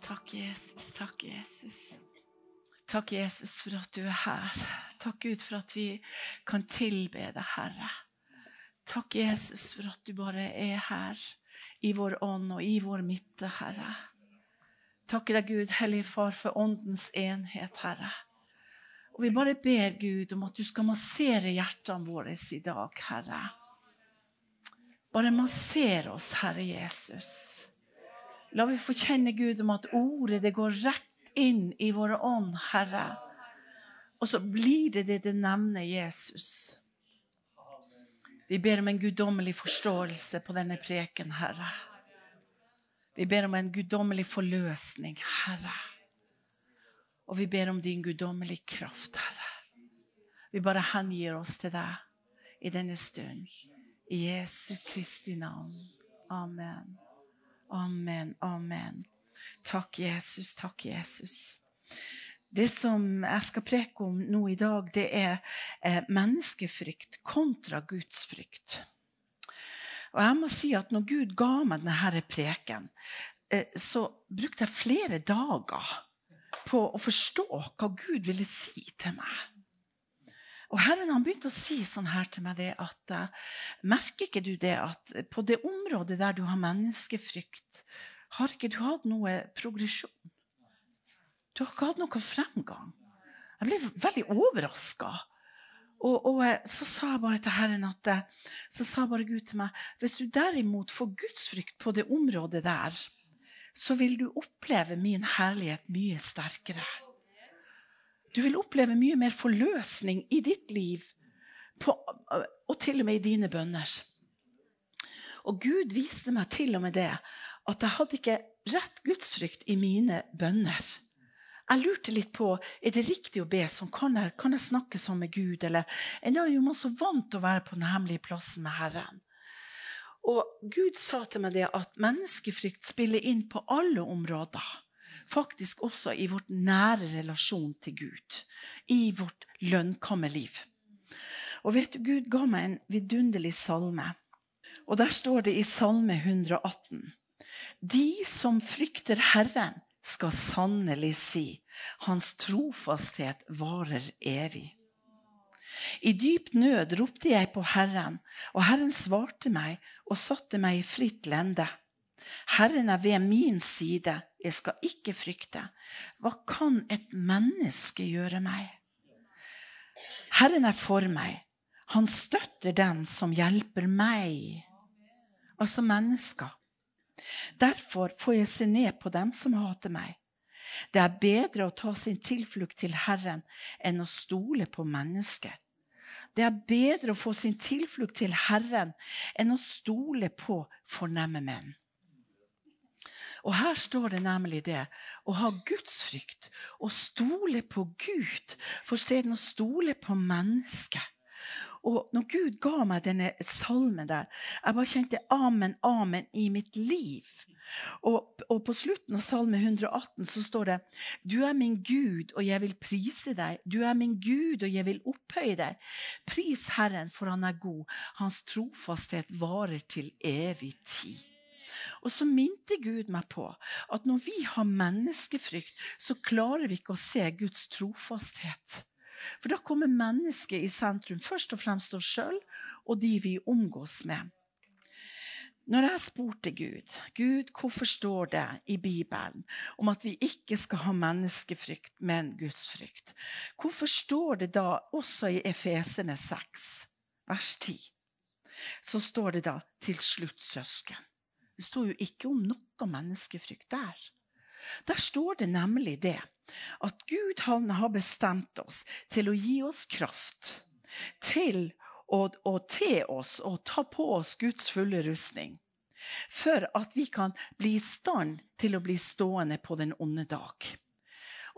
Takk, Jesus. Takk, Jesus. Takk, Jesus, for at du er her. Takk, Gud, for at vi kan tilbe deg, Herre. Takk, Jesus, for at du bare er her i vår ånd og i vår midte, Herre. Takk deg, Gud, Hellige Far, for åndens enhet, Herre. Og vi bare ber Gud om at du skal massere hjertene våre i dag, Herre. Bare masser oss, Herre Jesus. La vi få kjenne Gud om at ordet det går rett inn i våre ånd, Herre. Og så blir det det det nevner Jesus. Vi ber om en guddommelig forståelse på denne preken, Herre. Vi ber om en guddommelig forløsning, Herre. Og vi ber om din guddommelige kraft, Herre. Vi bare hengir oss til deg i denne stund. I Jesu Kristi navn. Amen. Amen, amen. Takk, Jesus. Takk, Jesus. Det som jeg skal preke om nå i dag, det er eh, menneskefrykt kontra gudsfrykt. Og jeg må si at når Gud ga meg denne preken, eh, så brukte jeg flere dager på å forstå hva Gud ville si til meg. Og Herren han begynte å si sånn her til meg det at uh, Merker ikke du det at på det området der du har menneskefrykt, har ikke du hatt noe progresjon? Du har ikke hatt noe fremgang. Jeg ble veldig overraska. Og, og, eh, så sa jeg bare til Herren at eh, så sa bare Gud til meg hvis du derimot får gudsfrykt på det området der, så vil du oppleve min herlighet mye sterkere. Du vil oppleve mye mer forløsning i ditt liv på, og til og med i dine bønner. Og Gud viste meg til og med det at jeg hadde ikke rett gudsfrykt i mine bønner. Jeg lurte litt på er det riktig å be sånn. Kan jeg, kan jeg snakke sånn med Gud? Eller, jeg er jo så vant til å være på den hemmelige plassen med Herren. Og Gud sa til meg det at menneskefrykt spiller inn på alle områder faktisk også i vårt nære relasjon til Gud. I vårt lønnkammerliv. Og vet du, Gud ga meg en vidunderlig salme. Og der står det i Salme 118.: De som frykter Herren, skal sannelig si, Hans trofasthet varer evig. I dyp nød ropte jeg på Herren, og Herren svarte meg og satte meg i fritt lende. Herren er ved min side, jeg skal ikke frykte. Hva kan et menneske gjøre meg? Herren er for meg. Han støtter dem som hjelper meg. Altså mennesker. Derfor får jeg se ned på dem som hater meg. Det er bedre å ta sin tilflukt til Herren enn å stole på mennesker. Det er bedre å få sin tilflukt til Herren enn å stole på fornemme menn. Og her står det nemlig det å ha gudsfrykt, å stole på Gud, for stedet å stole på mennesket. Og når Gud ga meg denne salmen der, jeg bare kjente amen, amen i mitt liv. Og, og, på slutten av Salme 118 så står det Du er min Gud, og jeg vil prise deg. Du er min Gud, og jeg vil opphøye deg. Pris Herren, for han er god. Hans trofasthet varer til evig tid. Og så minte Gud meg på at når vi har menneskefrykt, så klarer vi ikke å se Guds trofasthet. For da kommer mennesket i sentrum, først og fremst oss sjøl og de vi omgås med. Når jeg spurte Gud Gud, hvorfor står det i Bibelen om at vi ikke skal ha menneskefrykt, men gudsfrykt, hvorfor står det da også i Efesene 6, vers 10, så står det da 'til slutt, søsken'. Det står jo ikke om noe menneskefrykt der. Der står det nemlig det at Gud han har bestemt oss til å gi oss kraft til å, te oss og ta på oss Guds fulle rustning. For at vi kan bli i stand til å bli stående på den onde dag.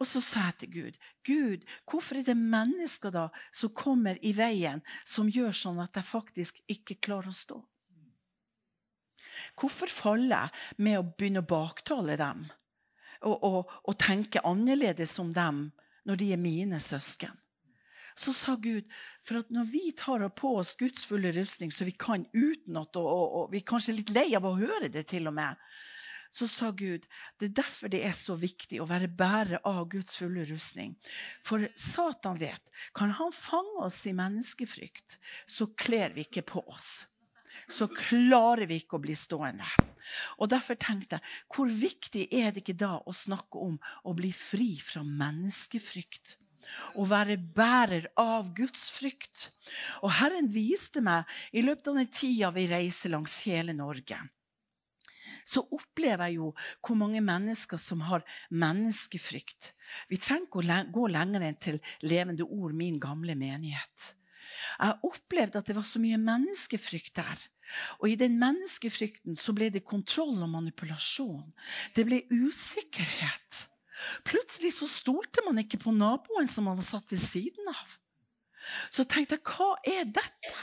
Og så sa jeg til Gud, Gud, hvorfor er det mennesker da som kommer i veien, som gjør sånn at jeg faktisk ikke klarer å stå? Hvorfor faller jeg med å begynne å baktale dem og, og, og tenke annerledes om dem når de er mine søsken? Så sa Gud for at når vi tar på oss Guds fulle rustning, så vi kan utenat, og, og, og vi er kanskje litt lei av å høre det, til og med, så sa Gud det er derfor det er så viktig å være bærer av Guds fulle rustning. For Satan vet kan han fange oss i menneskefrykt, så kler vi ikke på oss. Så klarer vi ikke å bli stående. Og Derfor tenkte jeg hvor viktig er det ikke da å snakke om å bli fri fra menneskefrykt? Å være bærer av Guds frykt. Og Herren viste meg i løpet av den tida vi reiser langs hele Norge så opplever jeg jo hvor mange mennesker som har menneskefrykt. Vi trenger ikke å gå lenger enn til levende ord, min gamle menighet. Jeg opplevde at det var så mye menneskefrykt der. Og i den menneskefrykten så ble det kontroll og manipulasjon. Det ble usikkerhet. Plutselig så stolte man ikke på naboen som man var satt ved siden av. Så tenkte jeg, hva er dette?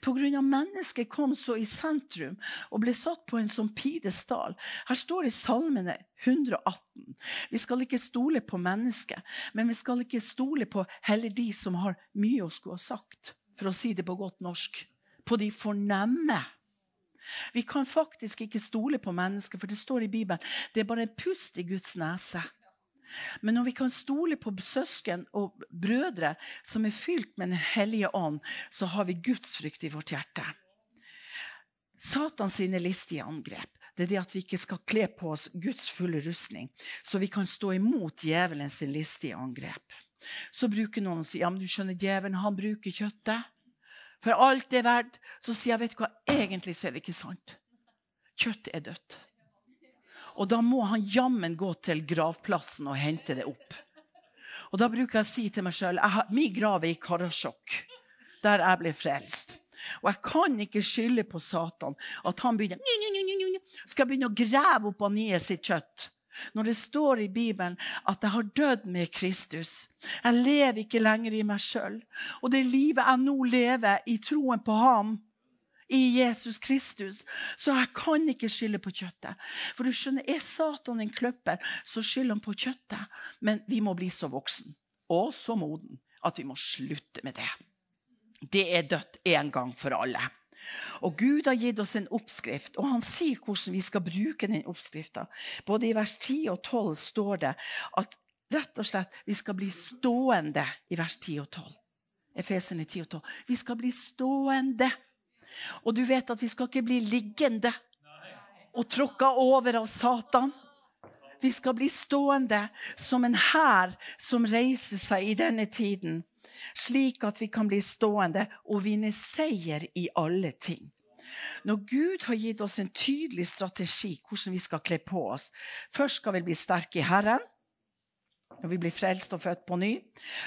Pga. mennesket kom så i sentrum og ble satt på en sånn pidestall. Her står det i Salmene 118. Vi skal ikke stole på mennesket, men vi skal ikke stole på heller de som har mye å skulle ha sagt, for å si det på godt norsk. På de fornemme. Vi kan faktisk ikke stole på mennesket, for det står i Bibelen det er bare en pust i Guds nese. Men når vi kan stole på søsken og brødre som er fylt med Den hellige ånd, så har vi Guds frykt i vårt hjerte. Satans listige angrep det er det at vi ikke skal kle på oss Guds fulle rustning, så vi kan stå imot djevelens listige angrep. Så bruker noen å si ja, men du skjønner, djevelen han bruker kjøttet. For alt det er verdt. Så sier jeg vet du hva, egentlig så er det ikke sant. Kjøtt er dødt. Og da må han jammen gå til gravplassen og hente det opp. Og da bruker jeg å si til meg sjøl min grav er i Karasjok, der jeg ble frelst. Og jeg kan ikke skylde på Satan at han begynner skal begynne å grave opp Anie sitt kjøtt. Når det står i Bibelen at jeg har dødd med Kristus. Jeg lever ikke lenger i meg sjøl. Og det livet jeg nå lever i troen på ham, i Jesus Kristus. Så jeg kan ikke skylde på kjøttet. For du skjønner, Er Satan en kløpper, så skylder han på kjøttet. Men vi må bli så voksen og så moden at vi må slutte med det. Det er dødt en gang for alle. Og Gud har gitt oss en oppskrift, og han sier hvordan vi skal bruke den oppskrifta. Både i vers 10 og 12 står det at rett og slett vi skal bli stående i vers 10 og 12. Efesene 10 og 12. Vi skal bli stående. Og du vet at vi skal ikke bli liggende og tråkka over av Satan. Vi skal bli stående som en hær som reiser seg i denne tiden, slik at vi kan bli stående og vinne seier i alle ting. Når Gud har gitt oss en tydelig strategi hvordan vi skal kle på oss Først skal vi bli sterke i Herren, når vi blir frelst og født på ny.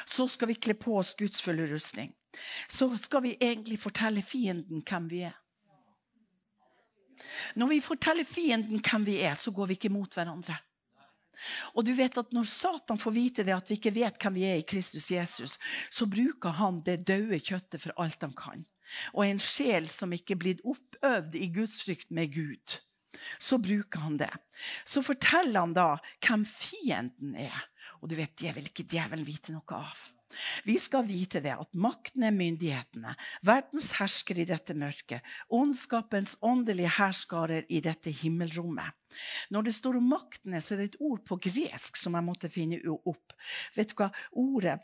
Så skal vi kle på oss Guds fulle rustning så skal vi egentlig fortelle fienden hvem vi er. Når vi forteller fienden hvem vi er, så går vi ikke mot hverandre. Og du vet at Når Satan får vite det at vi ikke vet hvem vi er i Kristus Jesus, så bruker han det døde kjøttet for alt han kan. Og en sjel som ikke er blitt oppøvd i gudsfrykt med Gud, så bruker han det. Så forteller han da hvem fienden er. Og du vet, det vil ikke djevelen vite noe av. Vi skal vite det at makten er myndighetene, verdens hersker i dette mørket, ondskapens åndelige herskarer i dette himmelrommet. Når det står om maktene, så er det et ord på gresk som jeg måtte finne opp. Vet du hva? Ordet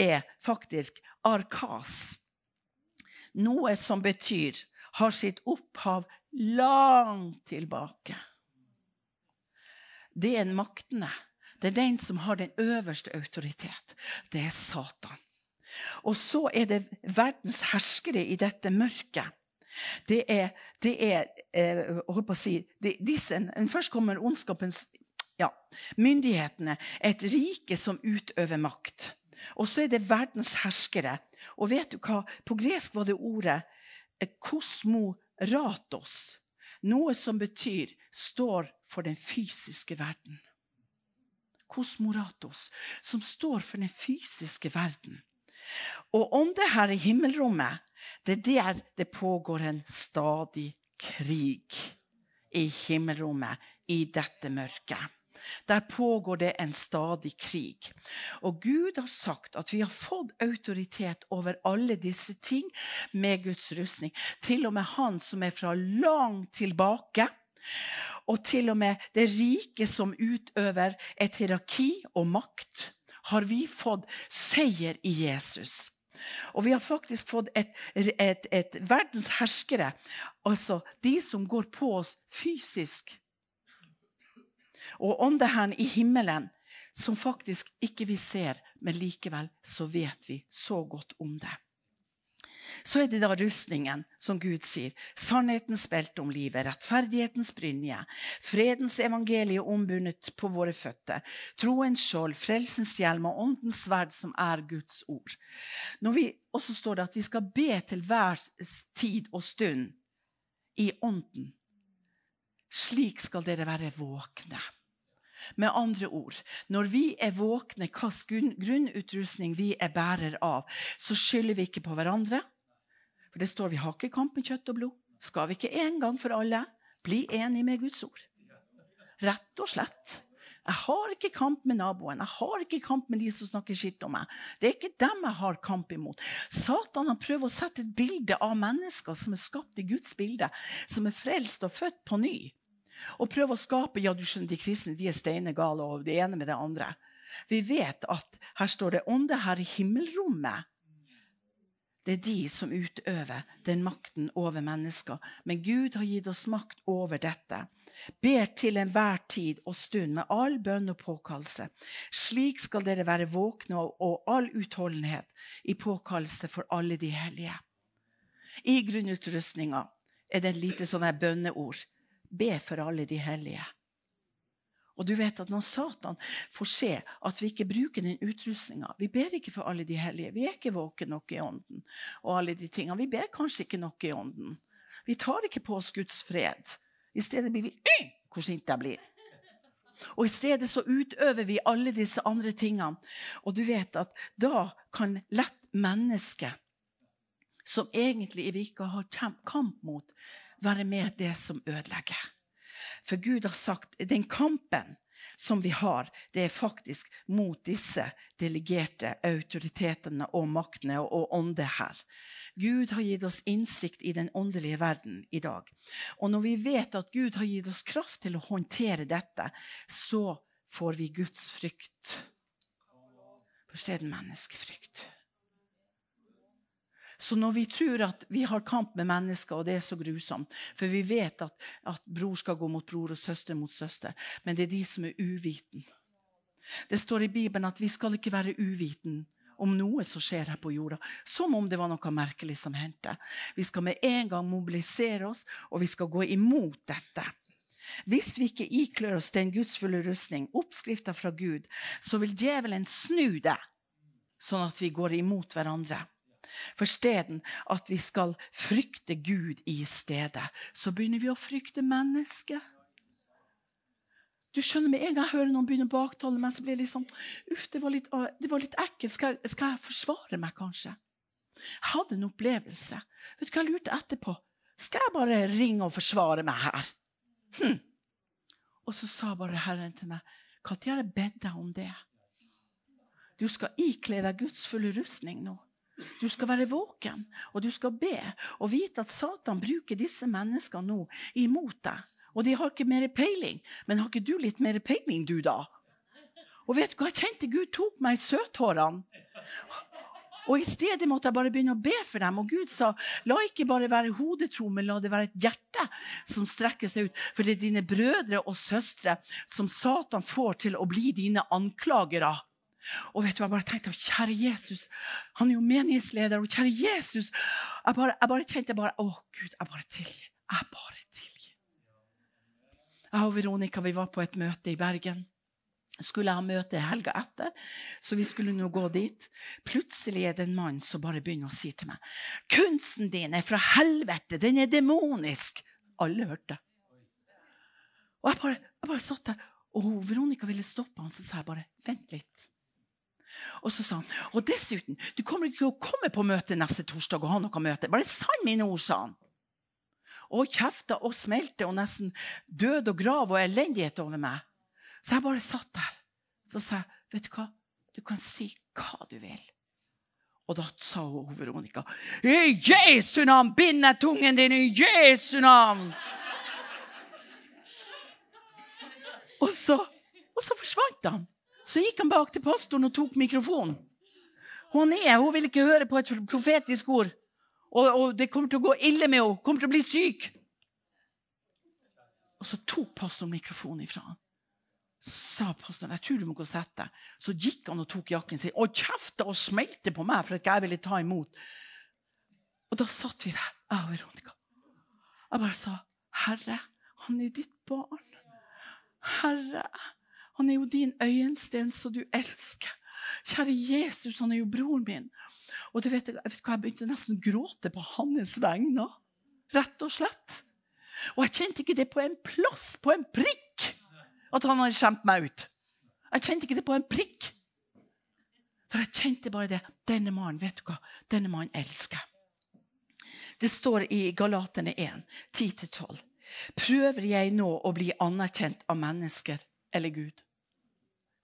er faktisk arkas. Noe som betyr har sitt opphav langt tilbake. Det er en maktene det er den som har den øverste autoritet. Det er Satan. Og så er det verdens herskere i dette mørket. Det er, det er eh, å si, det, disse, Først kommer ondskapens ja, myndighetene. Et rike som utøver makt. Og så er det verdens herskere. Og vet du hva? På gresk var det ordet eh, kosmoratos. Noe som betyr står for den fysiske verden kosmoratos, som står for den fysiske verden. Og det her i himmelrommet, det er der det pågår en stadig krig. I himmelrommet, i dette mørket. Der pågår det en stadig krig. Og Gud har sagt at vi har fått autoritet over alle disse ting med Guds rustning. Til og med Han som er fra langt tilbake, Og til og med det rike som utøver et hierarki og makt, har vi fått seier i Jesus. Og vi har faktisk fått et, et, et verdens herskere, altså de som går på oss fysisk. Og åndeherren i himmelen, som faktisk ikke vi ser, men likevel så vet vi så godt om det. Så er det da rustningen, som Gud sier. Sannhetens belte om livet, rettferdighetens brynje, fredens evangelie ombundet på våre føtter, troens skjold, frelsens hjelm og åndens sverd, som er Guds ord. Vi, også står det at vi skal be til hver tid og stund i ånden. Slik skal dere være våkne. Med andre ord, når vi er våkne hvilken grunnutrustning vi er bærer av, så skylder vi ikke på hverandre. For det står vi har ikke kamp med kjøtt og blod. Skal vi ikke en gang for alle bli enige med Guds ord? Rett og slett. Jeg har ikke kamp med naboen, jeg har ikke kamp med de som snakker skitt om meg. Det er ikke dem jeg har kamp imot. Satan han prøver å sette et bilde av mennesker som er skapt i Guds bilde, som er frelst og født på ny og prøver å skape ja, du skjønner, De kristne de er steinegale og det ene med det andre. Vi vet at her står det ånde her i himmelrommet. Det er de som utøver den makten over mennesker. Men Gud har gitt oss makt over dette. Ber til enhver tid og stund med all bønn og påkallelse. Slik skal dere være våkne og all utholdenhet i påkallelse for alle de hellige. I grunnutrustninga er det et lite sånne bønneord be for alle de hellige. Og du vet at Når Satan får se at vi ikke bruker den utrustninga Vi ber ikke for alle de hellige. Vi er ikke våkne nok i ånden. og alle de tingene. Vi ber kanskje ikke nok i ånden. Vi tar ikke på oss Guds fred. I stedet blir vi hvor sint jeg blir. Og I stedet så utøver vi alle disse andre tingene. Og du vet at da kan lett mennesket, som egentlig vi ikke har kamp mot, være med det som ødelegger. For Gud har sagt den kampen som vi har, det er faktisk mot disse delegerte autoritetene og maktene og ånde her. Gud har gitt oss innsikt i den åndelige verden i dag. Og når vi vet at Gud har gitt oss kraft til å håndtere dette, så får vi Guds frykt. For det er menneskefrykt. Så når vi tror at vi har kamp med mennesker, og det er så grusomt For vi vet at, at bror skal gå mot bror og søster mot søster, men det er de som er uviten. Det står i Bibelen at vi skal ikke være uviten om noe som skjer her på jorda, som om det var noe merkelig som hendte. Vi skal med en gang mobilisere oss, og vi skal gå imot dette. Hvis vi ikke iklør oss den gudsfulle rustning, oppskrifta fra Gud, så vil djevelen snu det, sånn at vi går imot hverandre. For steden at vi skal frykte Gud i stedet, så begynner vi å frykte mennesket. Du skjønner Med en gang jeg hører noen begynne å baktale meg, så blir det litt sånn Uff, det var litt, var litt ekkelt. Skal, skal, jeg forsvare meg, kanskje? Jeg hadde en opplevelse. Vet du hva jeg lurte etterpå? Skal jeg bare ringe og forsvare meg her? Hm. Og så sa bare Herren til meg, når har jeg bedt deg om det? Du skal ikle deg Guds fulle rustning nå. Du skal være våken, og du skal be og vite at Satan bruker disse menneskene nå imot deg. Og de har ikke mer peiling. Men har ikke du litt mer peiling, du, da? Og vet du hva? Jeg kjente Gud tok meg i søthårene. Og I stedet måtte jeg bare begynne å be for dem. Og Gud sa la ikke bare være hodetro, men la det være et hjerte som strekker seg ut. For det er dine brødre og søstre som Satan får til å bli dine anklagere. Og vet du, jeg bare tenkte kjære Jesus, han er jo menighetsleder. Og kjære Jesus Jeg bare, jeg bare kjente bare, Å, Gud, jeg bare tilgir. Jeg bare tilgir. Jeg og Veronica vi var på et møte i Bergen. Skulle jeg ha møte helga etter, så vi skulle nå gå dit. Plutselig er det en mann som bare begynner å si til meg Kunsten din er fra helvete! Den er demonisk! Alle hørte. Og jeg bare, jeg bare satt der, og Veronica ville stoppe han, så sa jeg bare vent litt. Og så sa han og dessuten, du kommer ikke å komme på møte neste torsdag og ha noe møte. Bare sann mine ord, sa han. Og kjefta og smelte og nesten død og grav og elendighet over meg. Så jeg bare satt der. Så sa jeg, vet du hva, du kan si hva du vil. Og da sa hun Veronica, i Jesu navn, bind tungen din i Jesu navn! Og så, og så forsvant han. Så gikk han bak til pastoren og tok mikrofonen. Hun er, hun vil ikke høre på et profetisk ord. Og, og det kommer til å gå ille med henne. Kommer til å bli syk. Og så tok pastoren mikrofonen ifra han. sa pastoren jeg tror du må gå og sette deg. Så gikk han og tok jakken sin og kjefta og smelte på meg for at jeg ville ta imot. Og da satt vi der, jeg og Veronica. Jeg bare sa, 'Herre, han er ditt barn.' Herre, han er jo din øyensten som du elsker. Kjære Jesus, han er jo broren min. Og du vet, jeg vet hva, jeg begynte nesten å gråte på hans vegne. Rett og slett. Og jeg kjente ikke det på en plass, på en prikk, at han hadde skjemt meg ut. Jeg kjente ikke det på en prikk. For jeg kjente bare det. Denne mannen, vet du hva? Denne mannen elsker. Det står i Galaterne 1, 10-12. Prøver jeg nå å bli anerkjent av mennesker eller Gud?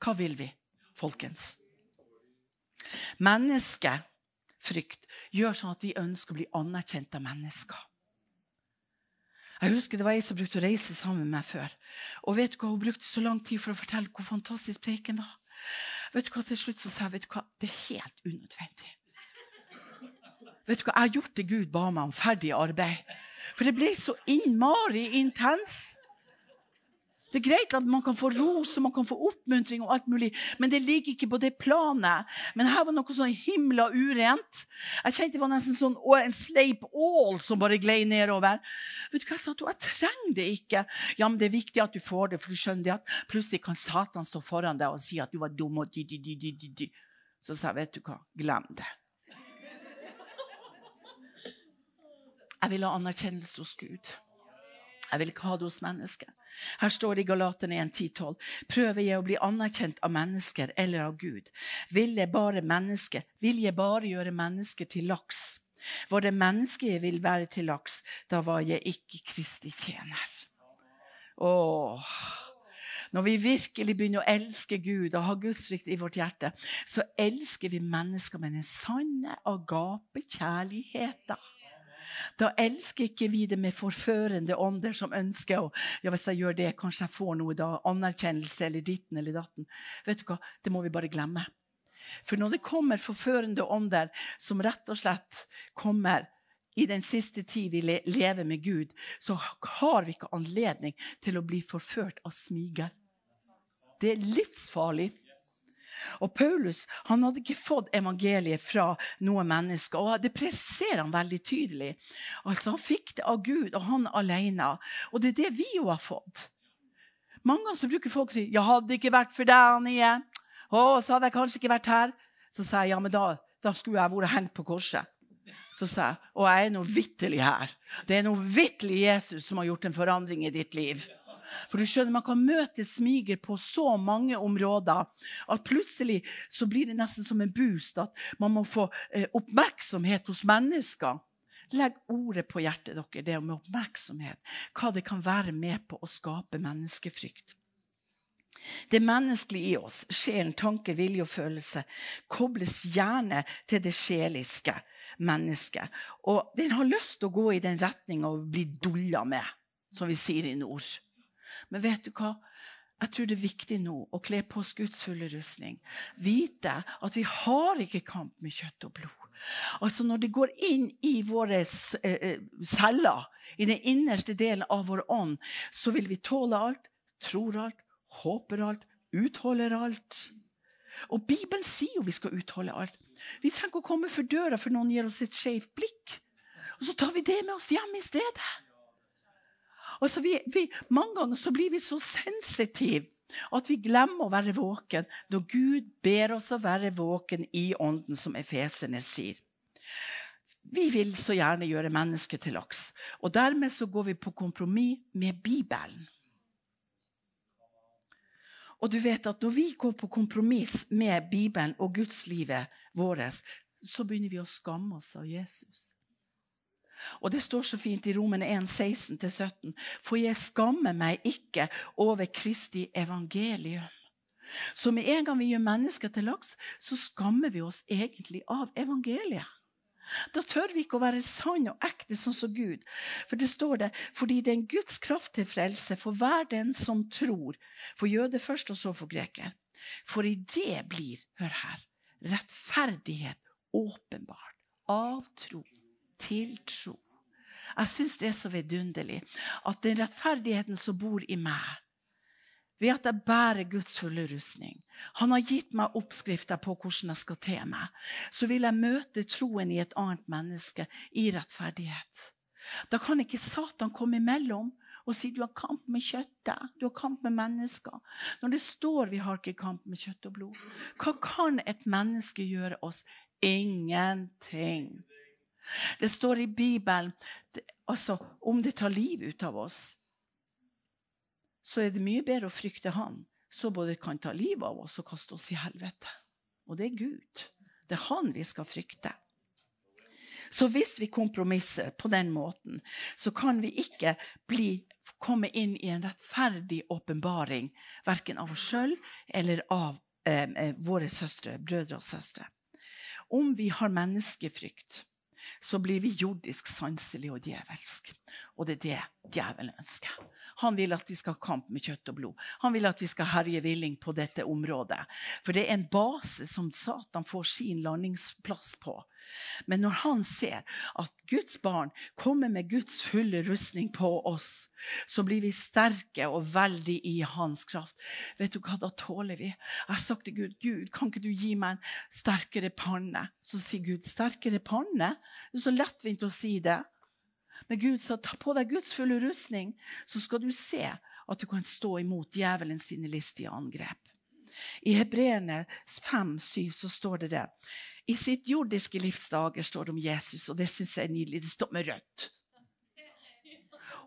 Hva vil vi, folkens? Menneskefrykt gjør sånn at vi ønsker å bli anerkjent av mennesker. Jeg husker Det var ei som brukte å reise sammen med meg før. Og vet du hva, Hun brukte så lang tid for å fortelle hvor fantastisk preken var. Vet du hva, Til slutt så sa jeg vet du hva, det er helt unødvendig. Vet du hva, Jeg har gjort det Gud ba meg om. Ferdig arbeid. For det ble så innmari intens. Det er greit at man kan få ros og man kan få oppmuntring, og alt mulig, men det ligger ikke på det planet. Men her var noe sånn himla urent. Jeg kjente det var nesten sånn en sleip ål som bare glei nedover. Vet du hva Jeg sa Jeg trenger det ikke. Ja, men Det er viktig at du får det, for du skjønner det at plutselig kan Satan stå foran deg og si at du var dum. og di, di, di, di, di. Så sa jeg, vet du hva, glem det. Jeg vil ha anerkjennelse hos Gud. Jeg vil ikke ha det hos mennesker. Her står det i Galatene 1.10-12.: Prøver jeg å bli anerkjent av mennesker eller av Gud? Vil jeg bare, menneske, vil jeg bare gjøre mennesker til laks? Var det mennesket jeg vil være til laks, da var jeg ikke Kristi tjener. Åh. Når vi virkelig begynner å elske Gud og ha gudsfrykt i vårt hjerte, så elsker vi mennesker med den sanne agapekjærligheten. Da elsker ikke vi det med forførende ånder som ønsker å ja, hvis jeg gjør det, kanskje jeg får noe da, anerkjennelse eller ditten eller datten. Vet du hva? Det må vi bare glemme. For når det kommer forførende ånder som rett og slett kommer i den siste tid vi lever med Gud, så har vi ikke anledning til å bli forført av smiger. Det er livsfarlig. Og Paulus han hadde ikke fått evangeliet fra noe menneske. og Det presiserer han veldig tydelig. Altså Han fikk det av Gud, og han alene. Og det er det vi jo har fått. Mange ganger så bruker folk å si 'Jeg hadde ikke vært for deg, Annie.' Å, så hadde jeg kanskje ikke vært her. Så sier jeg ja, men da, da skulle jeg vært hengt på korset. Så sa jeg og jeg er nå vitterlig her. Det er nå vitterlig Jesus som har gjort en forandring i ditt liv. For du skjønner, Man kan møte smiger på så mange områder at plutselig så blir det nesten som en boost. At man må få eh, oppmerksomhet hos mennesker. Legg ordet på hjertet dere, det med oppmerksomhet. Hva det kan være med på å skape menneskefrykt. Det menneskelige i oss, sjelen, tanker, vilje og følelse, kobles gjerne til det sjeliske mennesket. Og den har lyst til å gå i den retninga og bli dulla med, som vi sier i nord. Men vet du hva? Jeg tror det er viktig nå å kle på oss Guds rustning. Vite at vi har ikke kamp med kjøtt og blod. Altså Når det går inn i våre eh, eh, celler, i den innerste delen av vår ånd, så vil vi tåle alt, tror alt, håper alt, utholder alt. Og Bibelen sier jo vi skal utholde alt. Vi trenger ikke å komme for døra for noen gir oss et skjevt blikk. Og så tar vi det med oss hjem i stedet. Altså, vi, vi, mange ganger så blir vi så sensitive at vi glemmer å være våken når Gud ber oss å være våken i ånden, som Efeserne sier. Vi vil så gjerne gjøre mennesket til laks. Og dermed så går vi på kompromiss med Bibelen. Og du vet at når vi går på kompromiss med Bibelen og gudslivet vårt, så begynner vi å skamme oss av Jesus. Og det står så fint i Romene 1, 16-17.: For jeg skammer meg ikke over Kristi evangelium. Så med en gang vi gjør mennesker til laks, så skammer vi oss egentlig av evangeliet. Da tør vi ikke å være sann og ekte sånn som Gud. For det står det, fordi det er en Guds kraft til frelse for hver den som tror. For jøde først, og så for greker. For i det blir, hør her, rettferdighet åpenbart. Av tro til tro. Jeg syns det er så vidunderlig at den rettferdigheten som bor i meg, ved at jeg bærer Guds fulle rustning. Han har gitt meg oppskrifter på hvordan jeg skal te meg. Så vil jeg møte troen i et annet menneske i rettferdighet. Da kan ikke Satan komme imellom og si du har kamp med kjøttet, du har kamp med mennesker. Når det står vi har ikke kamp med kjøtt og blod, hva kan et menneske gjøre oss? Ingenting. Det står i Bibelen altså, om det tar liv ut av oss så er det mye bedre å frykte Han, så både kan ta livet av oss og kaste oss i helvete. Og det er Gud. Det er Han vi skal frykte. Så hvis vi kompromisser på den måten, så kan vi ikke bli, komme inn i en rettferdig åpenbaring, verken av oss sjøl eller av eh, eh, våre søstre, brødre og søstre. Om vi har menneskefrykt, så blir vi jordisk sanselig og djevelsk. Og det er det djevelen ønsker. Han vil at vi skal ha kamp med kjøtt og blod. Han vil at vi skal herje villing på dette området. For det er en base som Satan får sin landingsplass på. Men når han ser at Guds barn kommer med Guds fulle rustning på oss, så blir vi sterke og veldig i hans kraft. Vet du hva, da tåler vi. Jeg har sagt til Gud, Gud, kan ikke du gi meg en sterkere panne? Så sier Gud, sterkere panne? Det er så lettvint å si det. Men Gud sa ta på deg Guds fulle rustning, så skal du se at du kan stå imot djevelen sine listige angrep. I Hebreerne 5-7 så står det det. I sitt jordiske livsdager står det om Jesus, og det syns jeg er nydelig. Det står med rødt.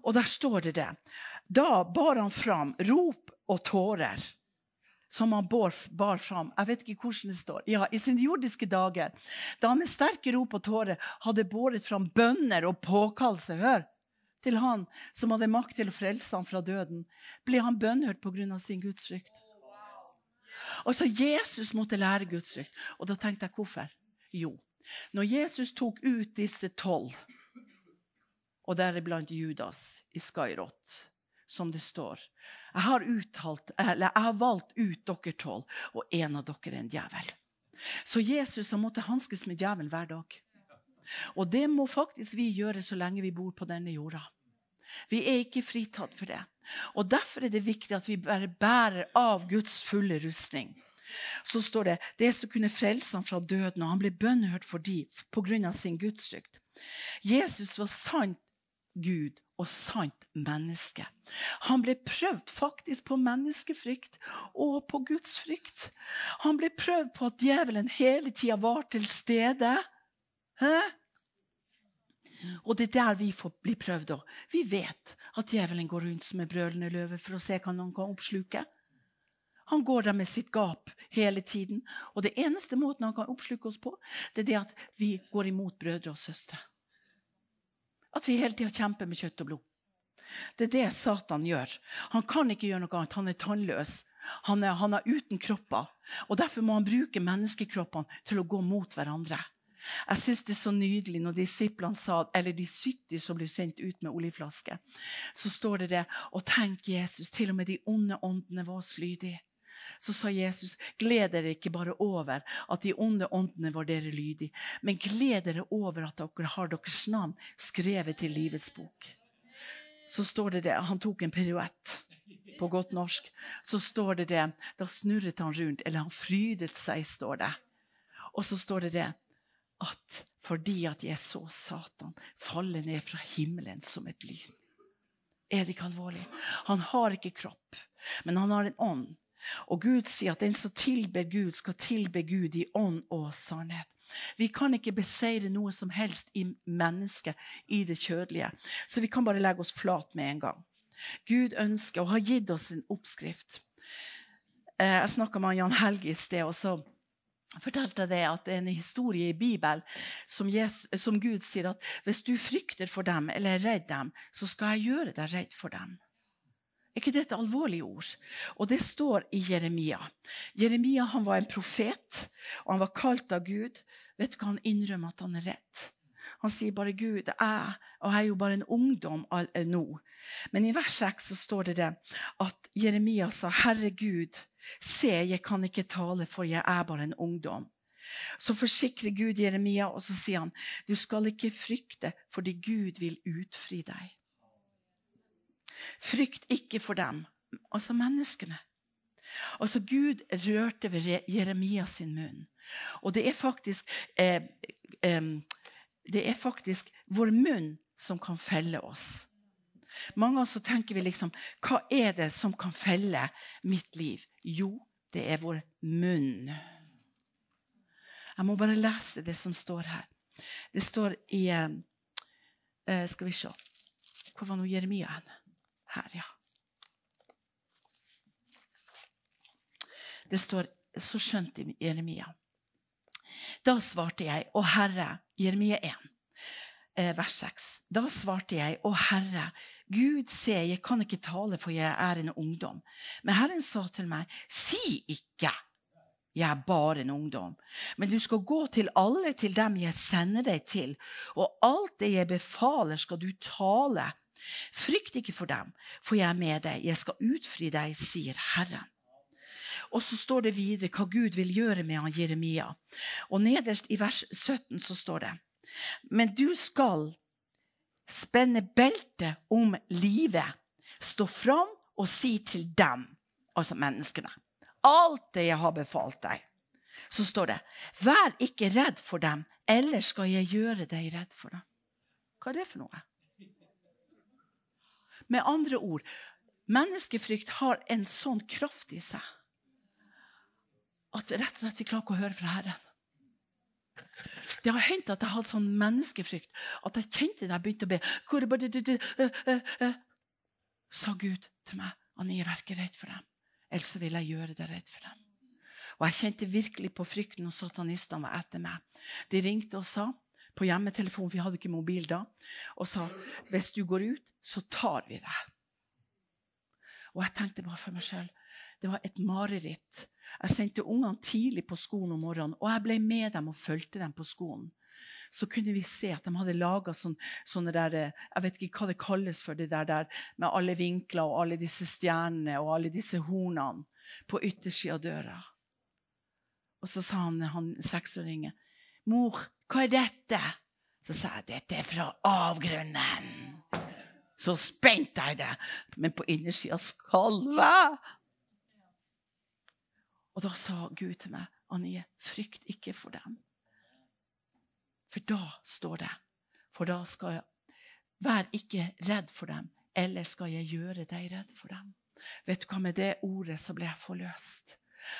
Og der står det det. Da bar han fram rop og tårer som han bar, bar fram. Jeg vet ikke hvordan det står. Ja, I sine jordiske dager, da han med sterke rop og tårer hadde båret fram bønner og påkallelse hør, til han som hadde makt til å frelse ham fra døden, ble han bønnhørt pga. sin gudsfrykt. Og så Jesus måtte lære gudsfrykt. Og da tenkte jeg hvorfor? Jo, når Jesus tok ut disse tolv, og deriblant Judas i Skairot som det står. Jeg har, uttalt, jeg har valgt ut dere tolv, og en av dere er en djevel. Så Jesus har måttet hanskes med djevelen hver dag. Og det må faktisk vi gjøre så lenge vi bor på denne jorda. Vi er ikke fritatt for det. Og Derfor er det viktig at vi bare bærer av Guds fulle rustning. Så står det det som kunne frelse ham fra døden, og han ble bønnhørt for de pga. sin gudsfrykt. Jesus var sant Gud og sant menneske. Han ble prøvd faktisk på menneskefrykt og på Guds frykt. Han ble prøvd på at djevelen hele tida var til stede. Hæ? Og det er der vi får bli prøvd òg. Vi vet at djevelen går rundt som en brølende løve for å se hva noen kan oppsluke. Han går der med sitt gap hele tiden. Og det eneste måten han kan oppsluke oss på, det er det at vi går imot brødre og søstre. At vi hele tida kjemper med kjøtt og blod. Det er det Satan gjør. Han kan ikke gjøre noe annet. Han er tannløs. Han er, han er uten kropper. Og Derfor må han bruke menneskekroppene til å gå mot hverandre. Jeg syns det er så nydelig når disiplene sa, eller de 70 som blir sendt ut med oljeflaske, så står det det Og tenk, Jesus, til og med de onde åndene var oss lydige så sa Jesus, gled dere ikke bare over at de onde åndene var dere lydige, men gled dere over at dere har deres navn skrevet til livets bok. Så står det det, Han tok en piruett på godt norsk. Så står det det, Da snurret han rundt, eller han frydet seg, står det. Og så står det det at fordi at jeg så Satan falle ned fra himmelen som et lyn. Er det ikke alvorlig? Han har ikke kropp, men han har en ånd og Gud sier at den som tilber Gud, skal tilbe Gud i ånd og sannhet. Vi kan ikke beseire noe som helst i mennesket, i det kjødelige. Så vi kan bare legge oss flat med en gang. Gud ønsker og har gitt oss en oppskrift. Eh, jeg snakka med Jan Helge i sted, og så fortalte jeg det at det er en historie i Bibelen som, Jesus, som Gud sier at hvis du frykter for dem eller er redd dem, så skal jeg gjøre deg redd for dem. Er ikke det et alvorlig ord? Og det står i Jeremia. Jeremia han var en profet, og han var kalt av Gud vet du hva han innrømmer at han er redd. Han sier bare 'Gud, jeg og jeg er jo bare en ungdom eh, nå'. Men i vers 6 så står det det at Jeremia sa 'Herre Gud, se, jeg kan ikke tale, for jeg er bare en ungdom'. Så forsikrer Gud Jeremia, og så sier han, 'Du skal ikke frykte, fordi Gud vil utfri deg'. Frykt ikke for dem, altså menneskene. Altså Gud rørte ved Jeremia sin munn. Og det er faktisk eh, eh, det er faktisk vår munn som kan felle oss. Mange ganger oss tenker vi liksom Hva er det som kan felle mitt liv? Jo, det er vår munn. Jeg må bare lese det som står her. Det står i eh, Skal vi se Hvor var nå Jeremia hen? Her, ja. Det står Så skjønte Jeremia. Da svarte jeg, Å Herre, Jeremia 1, eh, vers 6. Da svarte jeg, Å Herre, Gud se, jeg kan ikke tale, for jeg er en ungdom. Men Herren sa til meg, si ikke. Jeg er bare en ungdom. Men du skal gå til alle til dem jeg sender deg til, og alt det jeg befaler, skal du tale. Frykt ikke for dem, for jeg er med deg. Jeg skal utfri deg, sier Herren. Og så står det videre hva Gud vil gjøre med han Jeremia. Og nederst i vers 17 så står det Men du skal spenne beltet om livet, stå fram og si til dem, altså menneskene, alt det jeg har befalt deg. Så står det, vær ikke redd for dem, ellers skal jeg gjøre deg redd for dem. Hva er det for noe? Med andre ord, menneskefrykt har en sånn kraft i seg at rett og slett vi klarer ikke å høre fra Herren. Det har hendt at jeg hadde sånn menneskefrykt at jeg kjente da jeg begynte å be Sa Gud til meg han er ikke redd for dem, ellers vil jeg gjøre deg redd for dem. Og Jeg kjente virkelig på frykten når satanistene var etter meg. De ringte og sa på hjemmetelefonen, for vi hadde ikke mobil da, og sa hvis du går ut, så tar vi deg. Og jeg tenkte bare for meg sjøl det var et mareritt. Jeg sendte ungene tidlig på skolen om morgenen, og jeg ble med dem og fulgte dem på skolen. Så kunne vi se at de hadde laga sånn, sånne der, Jeg vet ikke hva det kalles for, det der, der med alle vinkler og alle disse stjernene og alle disse hornene på yttersida av døra. Og så sa han, han seksåringen, 'Mor, hva er dette?' Så sa jeg, 'Dette er fra avgrunnen'. Så spente jeg det, men på innersida skalva og da sa Gud til meg, Anie, frykt ikke for dem. For da står det For da skal jeg Vær ikke redd for dem, eller skal jeg gjøre deg redd for dem. Vet du hva, Med det ordet så ble jeg forløst.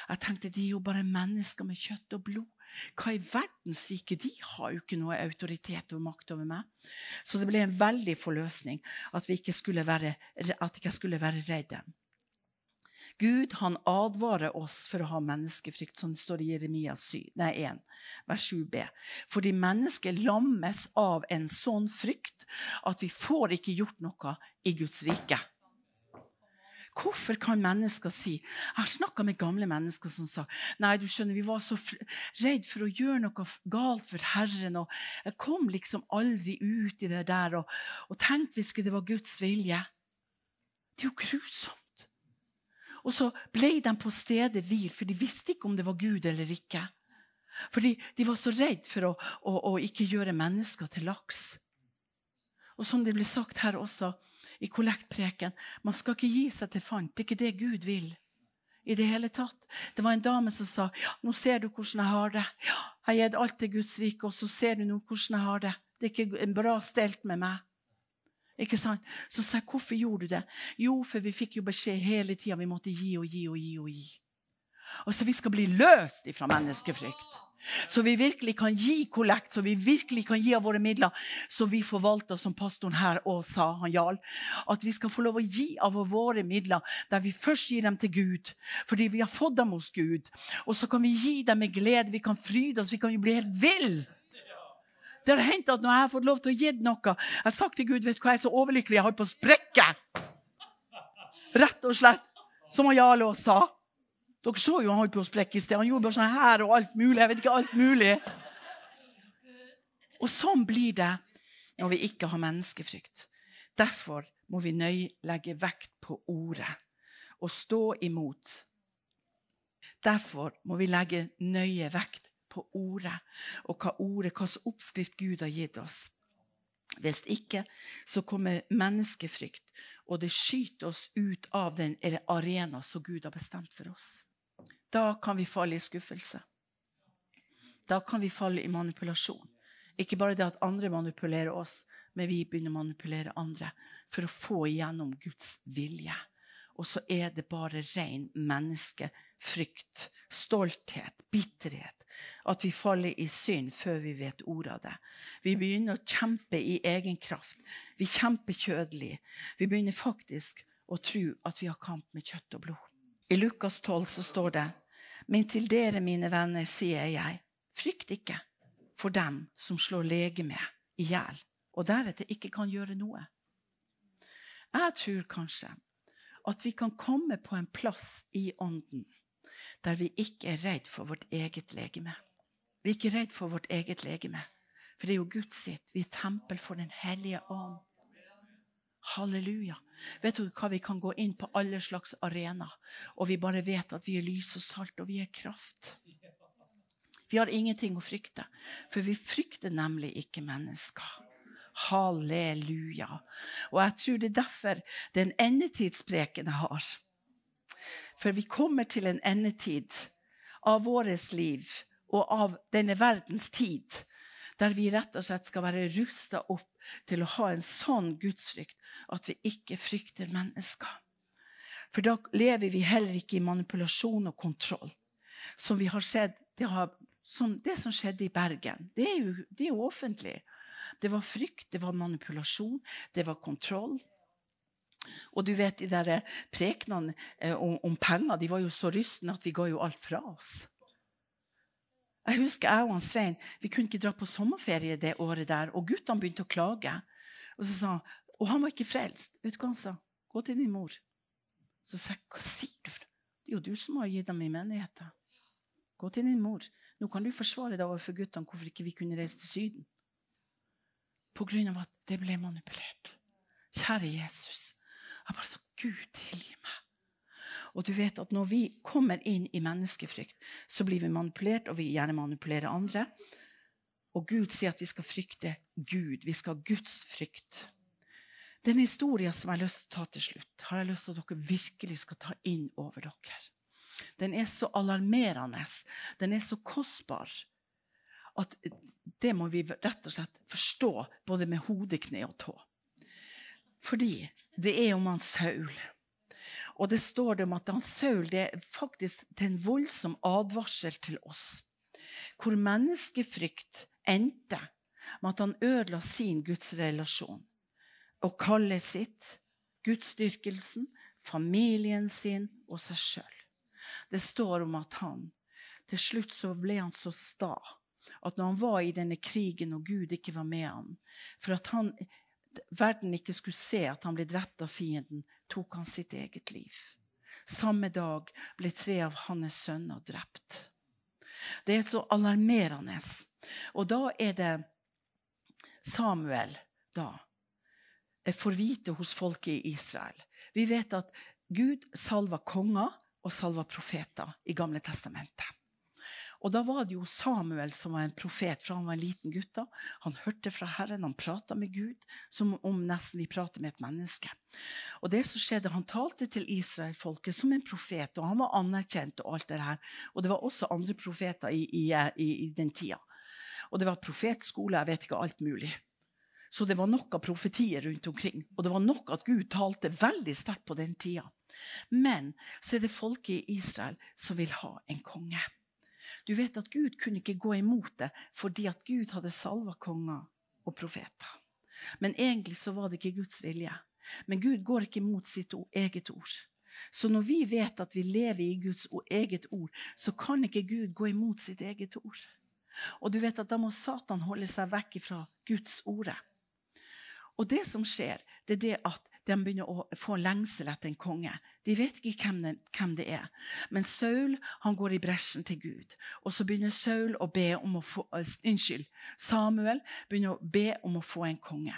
Jeg tenkte de er jo bare mennesker med kjøtt og blod. Hva i verdens rike? De har jo ikke noe autoritet og makt over meg. Så det ble en veldig forløsning at, ikke være, at jeg skulle være redd dem. Gud han advarer oss for å ha menneskefrykt, som står i Jeremia 7, nei, 1, vers 7b. Fordi mennesket lammes av en sånn frykt at vi får ikke gjort noe i Guds rike. Hvorfor kan mennesker si Jeg har snakka med gamle mennesker som sa nei, du skjønner, vi var så redd for å gjøre noe galt for Herren. og Jeg kom liksom aldri ut i det der. Og, og tenk hvis det var Guds vilje. Det er jo grusomt. Og så ble de på stedet hvil, for de visste ikke om det var Gud eller ikke. Fordi de var så redd for å, å, å ikke gjøre mennesker til laks. Og som det blir sagt her også i kollektpreken, man skal ikke gi seg til fant. Det er ikke det Gud vil. i Det hele tatt. Det var en dame som sa ja, nå ser du hvordan jeg har det. Ja, jeg har gitt alt til Guds rike, og så ser du nå hvordan jeg har det. Det er ikke bra stelt med meg. Ikke sant? Så sa jeg, hvorfor gjorde du det? Jo, for vi fikk jo beskjed hele tida vi måtte gi og gi og gi. Og gi. Og så vi skal bli løst ifra menneskefrykt. Så vi virkelig kan gi kollekt, så vi virkelig kan gi av våre midler. Så vi forvalter, som pastoren her òg sa, han Jarl, at vi skal få lov å gi av våre midler der vi først gir dem til Gud, fordi vi har fått dem hos Gud. Og så kan vi gi dem med glede, vi kan fryde oss, vi kan jo bli helt vill. Det har hendt at når jeg har fått lov til å gi noe Jeg har sagt til Gud vet du hva, jeg er så overlykkelig, jeg holder på å sprekke. Rett og slett. Som Jarl òg sa. Dere så jo han holdt på å sprekke i sted. Han gjorde bare sånn her og alt mulig. Jeg vet ikke alt mulig. Og sånn blir det når vi ikke har menneskefrykt. Derfor må vi nøye legge vekt på ordet og stå imot. Derfor må vi legge nøye vekt på ordet og hva ordet, hvilken oppskrift Gud har gitt oss. Hvis ikke så kommer menneskefrykt, og det skyter oss ut av den arena som Gud har bestemt for oss. Da kan vi falle i skuffelse. Da kan vi falle i manipulasjon. Ikke bare det at andre manipulerer oss, men vi begynner å manipulere andre for å få igjennom Guds vilje. Og så er det bare ren menneskefrykt, stolthet, bitterhet. At vi faller i synd før vi vet ordet av det. Vi begynner å kjempe i egen kraft. Vi kjemper kjødelig. Vi begynner faktisk å tro at vi har kamp med kjøtt og blod. I Lukas 12 så står det Men til dere, mine venner, sier jeg, frykt ikke for dem som slår legemet i hjel, og deretter ikke kan gjøre noe. Jeg tror kanskje at vi kan komme på en plass i ånden der vi ikke er redd for vårt eget legeme. Vi er ikke redd for vårt eget legeme, for det er jo Guds sitt. Vi er tempel for Den hellige ånd. Halleluja. Vet du hva Vi kan gå inn på alle slags arenaer, og vi bare vet at vi er lys og salt, og vi er kraft. Vi har ingenting å frykte, for vi frykter nemlig ikke mennesker. Halleluja. Og jeg tror det er derfor den endetidspreken jeg har. For vi kommer til en endetid av vårt liv og av denne verdens tid der vi rett og slett skal være rusta opp til å ha en sånn gudsfrykt at vi ikke frykter mennesker. For da lever vi heller ikke i manipulasjon og kontroll. Som vi har sett, det, har, som, det som skjedde i Bergen, det er, jo, det er jo offentlig. Det var frykt, det var manipulasjon, det var kontroll. Og du vet, de der prekenene eh, om, om, penger de var jo så rystende at vi ga jo alt fra oss. Jeg husker jeg og Svein vi kunne ikke dra på sommerferie det året der, og guttene begynte å klage. Og, så sa, han, og han var ikke frelst. Vet du hva han sa? Gå til din mor. Så sa jeg, hva sier du? for Det er jo du som har gitt dem i menigheten. Gå til din mor. Nå kan du forsvare deg overfor guttene hvorfor ikke vi kunne reise til Syden På grunn av at det ble manipulert. Kjære Jesus. Jeg bare sa, Gud, tilgi meg. Og du vet at når vi kommer inn i menneskefrykt, så blir vi manipulert, og vi gjerne manipulerer andre. Og Gud sier at vi skal frykte Gud. Vi skal ha Guds frykt. Den historien som jeg har lyst til å ta til slutt, har jeg lyst til at dere virkelig skal ta inn over dere. Den er så alarmerende. Den er så kostbar at det må vi rett og slett forstå både med hode, kne og tå. Fordi det er om han Saul. Og det står det om at han Saul det er faktisk til en voldsom advarsel til oss. Hvor menneskefrykt endte med at han ødela sin gudsrelasjon. Og kallet sitt, gudsdyrkelsen, familien sin og seg sjøl. Det står om at han til slutt så ble han så sta at når han var i denne krigen og Gud ikke var med han, for at han, verden ikke skulle se at han ble drept av fienden, tok han sitt eget liv. Samme dag ble tre av hans sønner drept. Det er så alarmerende. Og da er det Samuel da får vite hos folket i Israel. Vi vet at Gud salva konger og salva profeter i Gamle testamentet. Og da var det jo Samuel som var en profet fra han var en liten gutt. da. Han hørte fra Herren, han prata med Gud som om nesten vi prater med et menneske. Og det som skjedde, Han talte til Israelfolket som en profet, og han var anerkjent. Og alt det her. Og det var også andre profeter i, i, i, i den tida. Og det var profetskole, jeg vet ikke alt mulig. Så det var nok av profetier rundt omkring. Og det var nok at Gud talte veldig sterkt på den tida. Men så er det folket i Israel som vil ha en konge. Du vet at Gud kunne ikke gå imot det fordi at Gud hadde salva konger og profeter. Men egentlig så var det ikke Guds vilje. Men Gud går ikke imot sitt eget ord. Så når vi vet at vi lever i Guds eget ord, så kan ikke Gud gå imot sitt eget ord. Og du vet at da må Satan holde seg vekk fra Guds ordet. Og det som skjer, det er det at de begynner å få lengsel etter en konge. De vet ikke hvem det, hvem det er. Men Saul han går i bresjen til Gud. Og så begynner Saul å be om å få, uh, Unnskyld. Samuel begynner å be om å få en konge.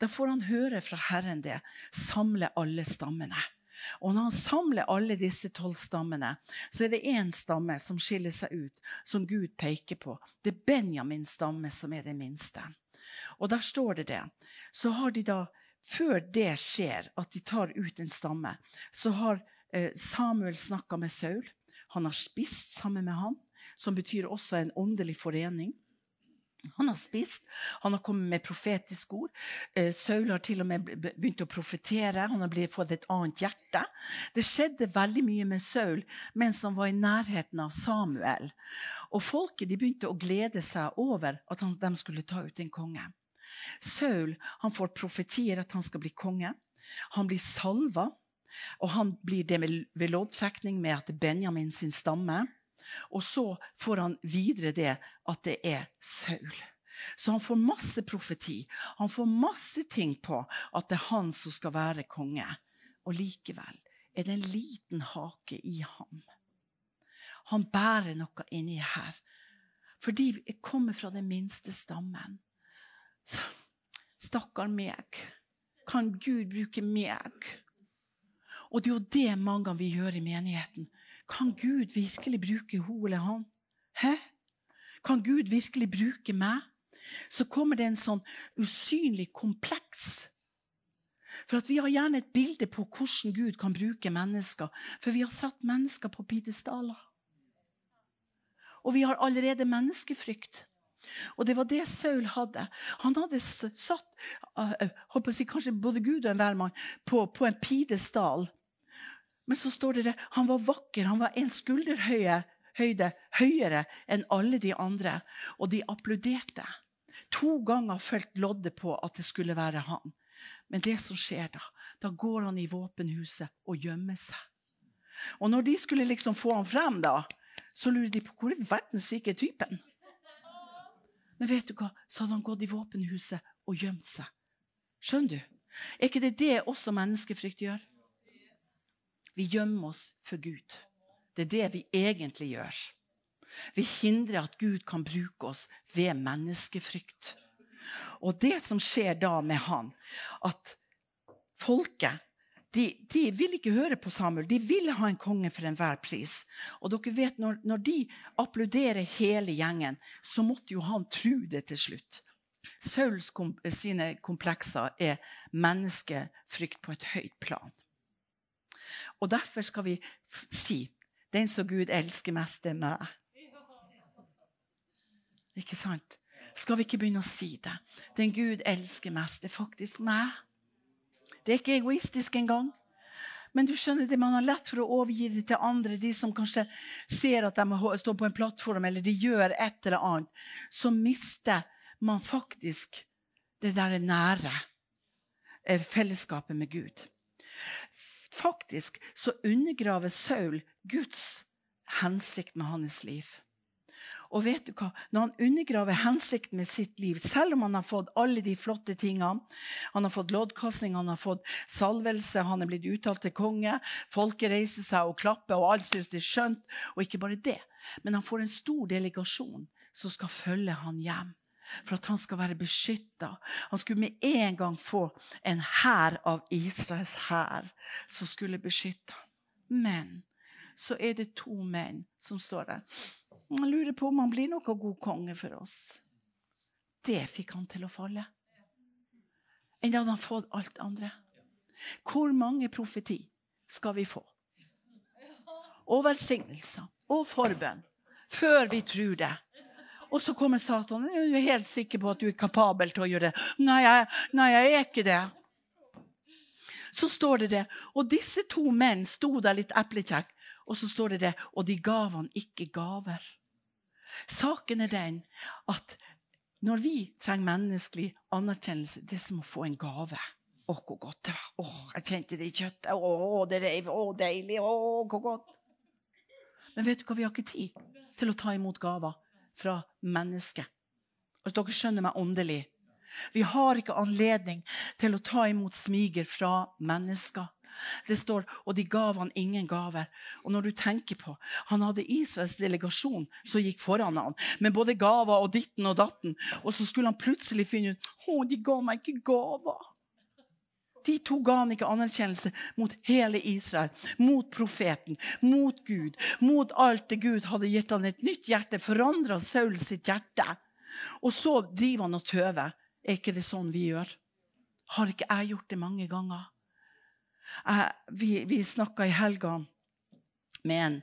Da får han høre fra Herren det. Samle alle stammene. Og når han samler alle disse tolv stammene, så er det én stamme som skiller seg ut, som Gud peker på. Det er Benjamins stamme som er det minste. Og der står det det. Så har de da før det skjer, at de tar ut en stamme, så har eh, Samuel snakka med Saul. Han har spist sammen med han, som betyr også en åndelig forening. Han har spist, han har kommet med profetiske ord. Eh, Saul har til og med begynt å profetere. Han har fått et annet hjerte. Det skjedde veldig mye med Saul mens han var i nærheten av Samuel. Og Folket begynte å glede seg over at han, de skulle ta ut en konge. Saul han får profetier at han skal bli konge. Han blir salva, og han blir det ved loddtrekning med at Benjamin sin stamme. Og så får han videre det at det er Saul. Så han får masse profeti. Han får masse ting på at det er han som skal være konge. Og likevel er det en liten hake i ham. Han bærer noe inni her. Fordi de kommer fra den minste stammen. Stakkar meg. Kan Gud bruke meg? Og det er jo det mange av vi gjør i menigheten. Kan Gud virkelig bruke hun eller han? Hæ? Kan Gud virkelig bruke meg? Så kommer det en sånn usynlig kompleks. For Vi har gjerne et bilde på hvordan Gud kan bruke mennesker. For vi har satt mennesker på pidestaller. Og vi har allerede menneskefrykt. Og det var det Saul hadde. Han hadde satt uh, si, kanskje både Gud og enhver mann på, på en pidestall. Men så står det det, han var vakker. Han var en skulderhøye høyde høyere enn alle de andre. Og de applauderte. To ganger fulgte loddet på at det skulle være han. Men det som skjer da, da går han i våpenhuset og gjemmer seg. Og når de skulle liksom få han frem, da, så lurer de på hvor i verden er typen. Men vet du hva? Så hadde han gått i våpenhuset og gjemt seg. Skjønner du? Er ikke det det også menneskefrykt gjør? Vi gjemmer oss for Gud. Det er det vi egentlig gjør. Vi hindrer at Gud kan bruke oss ved menneskefrykt. Og det som skjer da med han, at folket de, de, vil ikke høre på Samuel. De vil ha en konge for enhver pris. Og dere vet, når, når de applauderer hele gjengen, så måtte jo han tro det til slutt. Sauls kom, sine komplekser er menneskefrykt på et høyt plan. Og derfor skal vi si den som Gud elsker mest, det er meg. Ikke sant? Skal vi ikke begynne å si det? Den Gud elsker mest, det er faktisk meg. Det er ikke egoistisk engang. Men du skjønner det, man har lett for å overgi det til andre, de som kanskje ser at de står på en plattform eller de gjør et eller annet. Så mister man faktisk det der nære eh, fellesskapet med Gud. Faktisk så undergraver Saul Guds hensikt med hans liv. Og vet du hva? Når han undergraver hensikten med sitt liv, selv om han har fått alle de flotte tingene Han har fått loddkasting, han har fått salvelse, han er blitt uttalt til konge. Folket reiser seg og klapper, og alle syns det er skjønt. Og ikke bare det, men han får en stor delegasjon som skal følge han hjem. For at han skal være beskytta. Han skulle med en gang få en hær av Israels hær som skulle beskytte ham. Men så er det to menn som står der. Han lurer på om han blir noe god konge for oss. Det fikk han til å falle. Enn hadde han fått alt andre. Hvor mange profeti skal vi få? Og velsignelser og forbønn før vi tror det. Og så kommer Satan. Er du helt sikker på at du er kapabel til å gjøre det? Nei, jeg, nei, jeg er ikke det. Så står det det. Og disse to menn sto der litt eplekjekk, og så står det det. Og de gav han ikke gaver. Saken er den at når vi trenger menneskelig anerkjennelse, det er som å få en gave. Å, hvor godt det var. Å, jeg kjente det i kjøttet. Å, det reiv. Å, deilig. Å, hvor godt. Men vet du hva, vi har ikke tid til å ta imot gaver fra mennesket. Altså, dere skjønner meg åndelig. Vi har ikke anledning til å ta imot smiger fra mennesker. Det står og de gav han ingen gaver. Og når du tenker på, Han hadde Israels delegasjon som gikk foran han, med både gaver og ditten og datten. Og så skulle han plutselig finne ut å, de ga meg ikke gaver. De to ga han ikke anerkjennelse mot hele Israel, mot profeten, mot Gud, mot alt det Gud hadde gitt han et nytt hjerte, forandra Saul sitt hjerte. Og så driver han og tøver. Er ikke det sånn vi gjør? Har ikke jeg gjort det mange ganger? Vi vi snakka i helga med en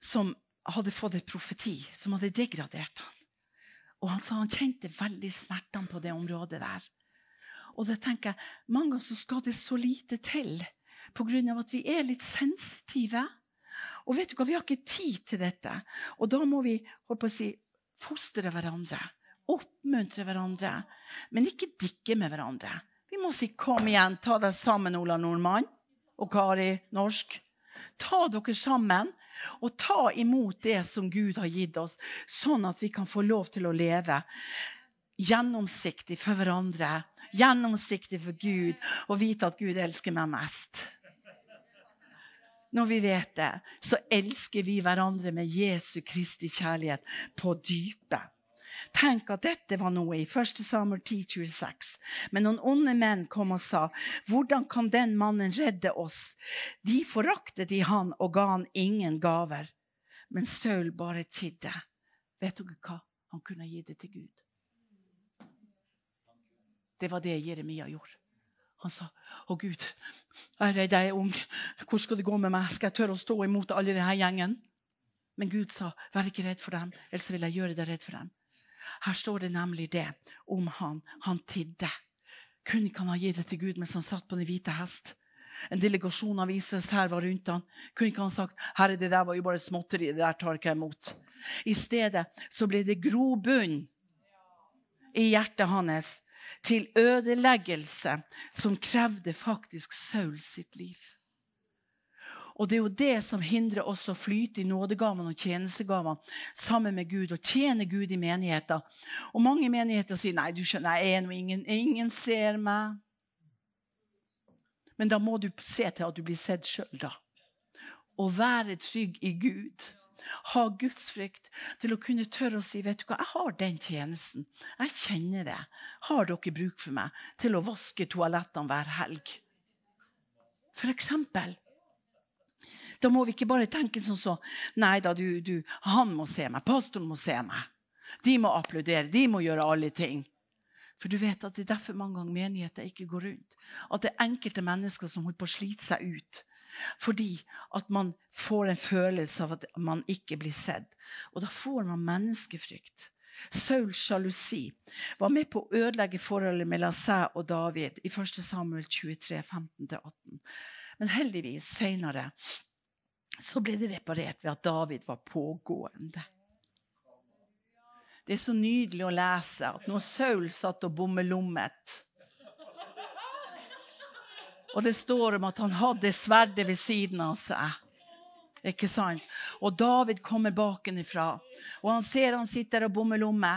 som hadde fått et profeti som hadde degradert han. Og han sa han kjente veldig smertene på det området der. Og da tenker jeg, Mange ganger så skal det så lite til pga. at vi er litt sensitive. Og vet du hva, Vi har ikke tid til dette. Og da må vi på å si, fostre hverandre. Oppmuntre hverandre. Men ikke dikke med hverandre. Må si 'kom igjen', ta deg sammen, Ola Nordmann og Kari Norsk. Ta dere sammen og ta imot det som Gud har gitt oss, sånn at vi kan få lov til å leve gjennomsiktig for hverandre, gjennomsiktig for Gud, og vite at Gud elsker meg mest. Når vi vet det, så elsker vi hverandre med Jesu Kristi kjærlighet på dypet. Tenk at dette var noe i 1. Samuel 10, 26. Men noen onde menn kom og sa, 'Hvordan kan den mannen redde oss?' De foraktet i han og ga han ingen gaver. Men Saul bare tidde. Vet dere hva? Han kunne gi det til Gud. Det var det Jeremia gjorde. Han sa, 'Å Gud, jeg er redd jeg er ung. Hvor skal det gå med meg? Skal jeg tørre å stå imot alle denne gjengen?' Men Gud sa, 'Vær ikke redd for dem, ellers vil jeg gjøre deg redd for dem.' Her står det nemlig det om han. Han tidde. Kunne ikke han ha gitt det til Gud mens han satt på den hvite hest? En delegasjon av Israels hær var rundt han. Kunne ikke han sagt herre, det der var jo bare småtteri, det der tar ikke jeg imot. I stedet så ble det grobunn i hjertet hans til ødeleggelse som krevde faktisk Saul sitt liv. Og det er jo det som hindrer oss å flyte i nådegavene og tjenestegavene sammen med Gud og tjene Gud i menigheter. Og mange menigheter sier nei, du skjønner, jeg er noe ingen, ingen ser meg. Men da må du se til at du blir sett sjøl, da. Og være trygg i Gud. Ha gudsfrykt til å kunne tørre å si vet du hva, jeg har den tjenesten. Jeg kjenner det. Har dere bruk for meg til å vaske toalettene hver helg? For eksempel. Da må vi ikke bare tenke sånn så Nei da, du, du, han må se meg. Pastoren må se meg. De må applaudere. De må gjøre alle ting. For du vet at det er derfor mange ganger menigheter ikke går rundt. At det er enkelte mennesker som holder på å slite seg ut. Fordi at man får en følelse av at man ikke blir sett. Og da får man menneskefrykt. Sauls sjalusi var med på å ødelegge forholdet mellom seg og David i 1. Samuel 23, 15-18. Men heldigvis seinere så ble det reparert ved at David var pågående. Det er så nydelig å lese at når Saul satt og bommelommet Og det står om at han hadde sverdet ved siden av seg. Ikke sant? Og David kommer bakenfra, og han ser han sitter og bommelomme.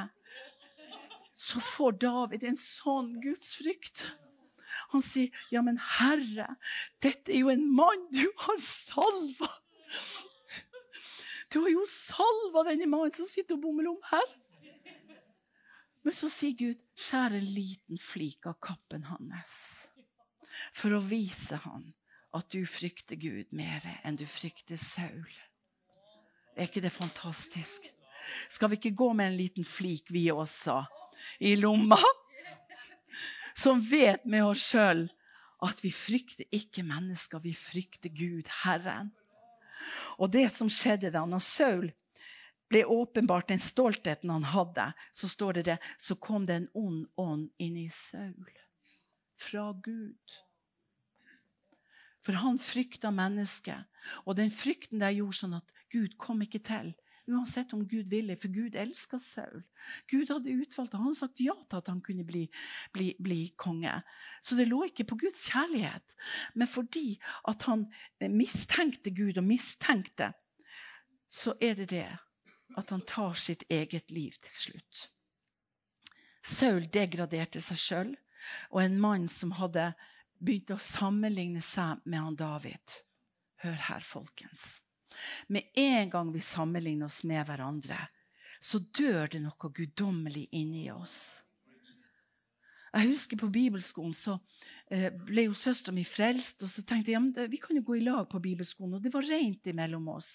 Så får David en sånn gudsfrykt. Han sier, 'Ja, men Herre, dette er jo en mann du har salva.' Du har jo salva denne mannen som sitter og bommer om her. Men så sier Gud, skjær en liten flik av kappen hans for å vise han at du frykter Gud mer enn du frykter Saul. Er ikke det fantastisk? Skal vi ikke gå med en liten flik, vi også, i lomma? Som vet med oss sjøl at vi frykter ikke mennesker, vi frykter Gud, Herren. Og det som skjedde da når Saul ble åpenbart den stoltheten han hadde, så står det det, så kom det en ond ånd inn i Saul. Fra Gud. For han frykta mennesket. Og den frykten der gjorde sånn at Gud kom ikke til. Uansett om Gud ville, for Gud elska Saul. Gud hadde utvalgt Han sagt ja til at han kunne bli, bli, bli, konge. Så det lå ikke på Guds kjærlighet, men fordi at han mistenkte Gud og mistenkte, så er det det at han tar sitt eget liv til slutt. Saul degraderte seg sjøl, og en mann som hadde begynt å sammenligne seg med han David. Hør her, folkens. Med en gang vi sammenligner oss med hverandre, så dør det noe guddommelig inni oss. Jeg husker På bibelskolen så eh, ble jo søstera mi frelst. og Så tenkte jeg ja, vi kan jo gå i lag på bibelskolen. Og det var rent imellom oss.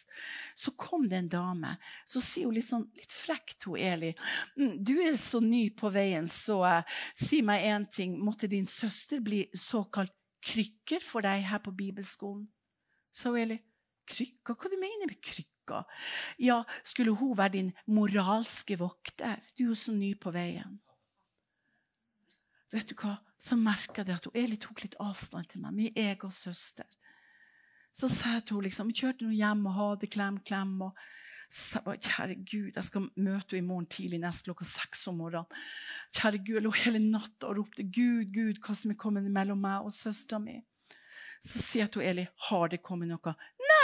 Så kom det en dame. Så sier hun litt, sånn, litt frekt, hun Eli. «Mm, du er så ny på veien, så uh, si meg én ting. Måtte din søster bli såkalt krykker for deg her på bibelskolen? Så Eli, krykker? Hva du mener med krykka? Ja, skulle hun være din moralske vokter? Du er jo så ny på veien vet du hva, så merka jeg at hun Eli tok litt avstand til meg. Min egen søster. Så sa jeg til henne liksom, vi kjørte henne hjem og hadde klem, klem. og bare, Kjære Gud, jeg skal møte henne i morgen tidlig neste klokka seks om morgenen. Kjære Gud, Jeg lå hele natta og ropte Gud, Gud, hva som er kommet mellom meg og søstera mi. Så sier jeg til Eli, har det kommet noe? Nei!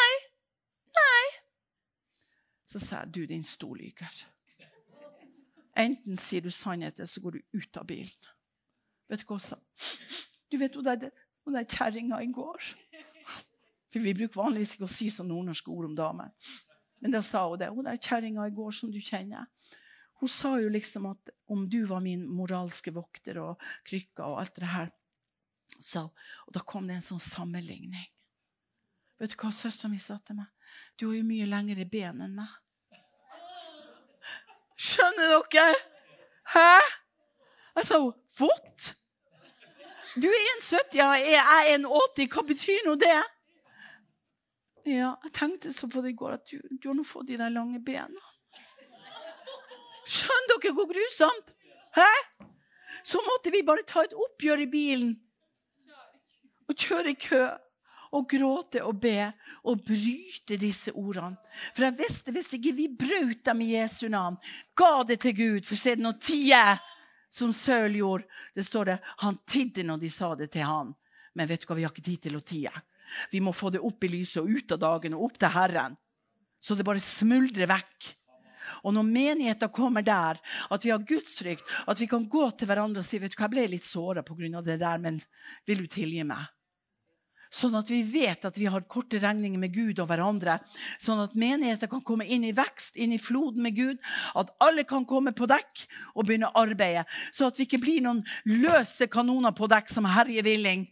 Så sa jeg, du din storlyker'. Enten sier du sannheten, så går du ut av bilen. Vet du hva hun sa? Du vet hun der, hun der kjerringa i går For Vi bruker vanligvis ikke å si sånn nordnorske ord om damer. Men da sa hun det. Hun der kjerringa i går som du kjenner. Hun sa jo liksom at om du var min moralske vokter og krykka og alt det her så, Og da kom det en sånn sammenligning. Vet du hva søstera mi sa til meg? Du har jo mye lengre ben enn meg. Skjønner dere? Hæ? Jeg sa what? Du er 1,70, ja, jeg er 1,80. Hva betyr nå det? Ja, jeg tenkte så på det i går at du, du har nå fått de der lange bena. Skjønner dere hvor grusomt? Hæ? Så måtte vi bare ta et oppgjør i bilen og kjøre i kø og gråte og be og bryte disse ordene. For jeg visste hvis ikke vi brøt dem i Jesu navn, ga det til Gud, for se når tie som Søl gjorde. Det står det, Han tidde når de sa det til han. Men vet du hva, vi har ikke tid til å tie. Vi må få det opp i lyset og ut av dagen og opp til Herren. Så det bare smuldrer vekk. Og når menigheten kommer der, at vi har gudsfrykt, at vi kan gå til hverandre og si vet du hva, jeg ble litt såra pga. det der, men vil du tilgi meg? Sånn at vi vet at vi har korte regninger med Gud og hverandre. Sånn at menigheter kan komme inn i vekst, inn i floden med Gud. At alle kan komme på dekk og begynne å arbeide. Så at vi ikke blir noen løse kanoner på dekk som herjer villing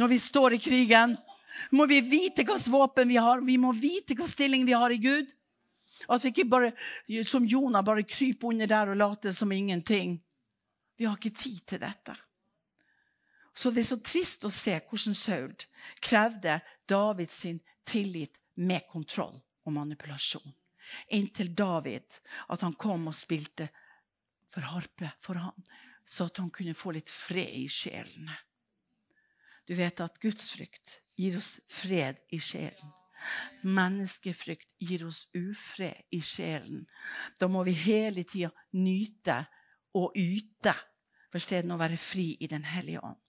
når vi står i krigen. Må vi vite hvilket våpen vi har, vi må vite hvilken stilling vi har i Gud. Vi ikke bare, som Jonah bare kryper under der og later som ingenting. Vi har ikke tid til dette. Så det er så trist å se hvordan Saul krevde Davids tillit med kontroll og manipulasjon. Inntil David, at han kom og spilte for harpe for han, så at han kunne få litt fred i sjelene. Du vet at gudsfrykt gir oss fred i sjelen. Menneskefrykt gir oss ufred i sjelen. Da må vi hele tida nyte og yte for stedet å være fri i Den hellige ånd.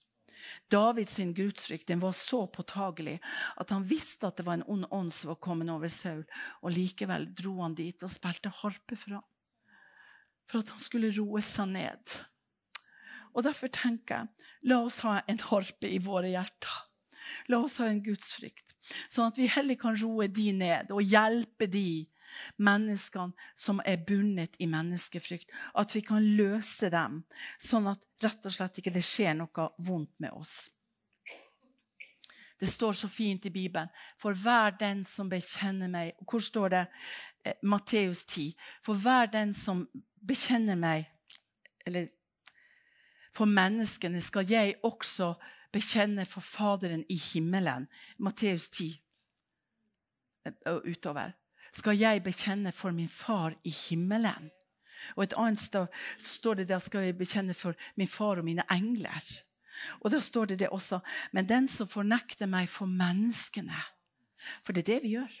Davids gudsfrykt var så påtagelig at han visste at det var en ond ånd som var kommet over Saul. Og likevel dro han dit og spilte harpe for ham. For at han skulle roe seg ned. Og Derfor tenker jeg, la oss ha en harpe i våre hjerter. La oss ha en gudsfrykt, sånn at vi heller kan roe de ned og hjelpe de menneskene som er bundet i menneskefrykt. At vi kan løse dem, sånn at rett og slett ikke det skjer noe vondt med oss. Det står så fint i Bibelen. For hver den som bekjenner meg Hvor står det? Eh, Matteus 10. For hver den som bekjenner meg Eller for menneskene skal jeg også bekjenne for Faderen i himmelen. Matteus 10 eh, og utover skal jeg bekjenne for min far i himmelen. Og et annet sted står det der skal jeg bekjenne for min far og mine engler. Og da står det det også. Men den som fornekter meg for menneskene For det er det vi gjør.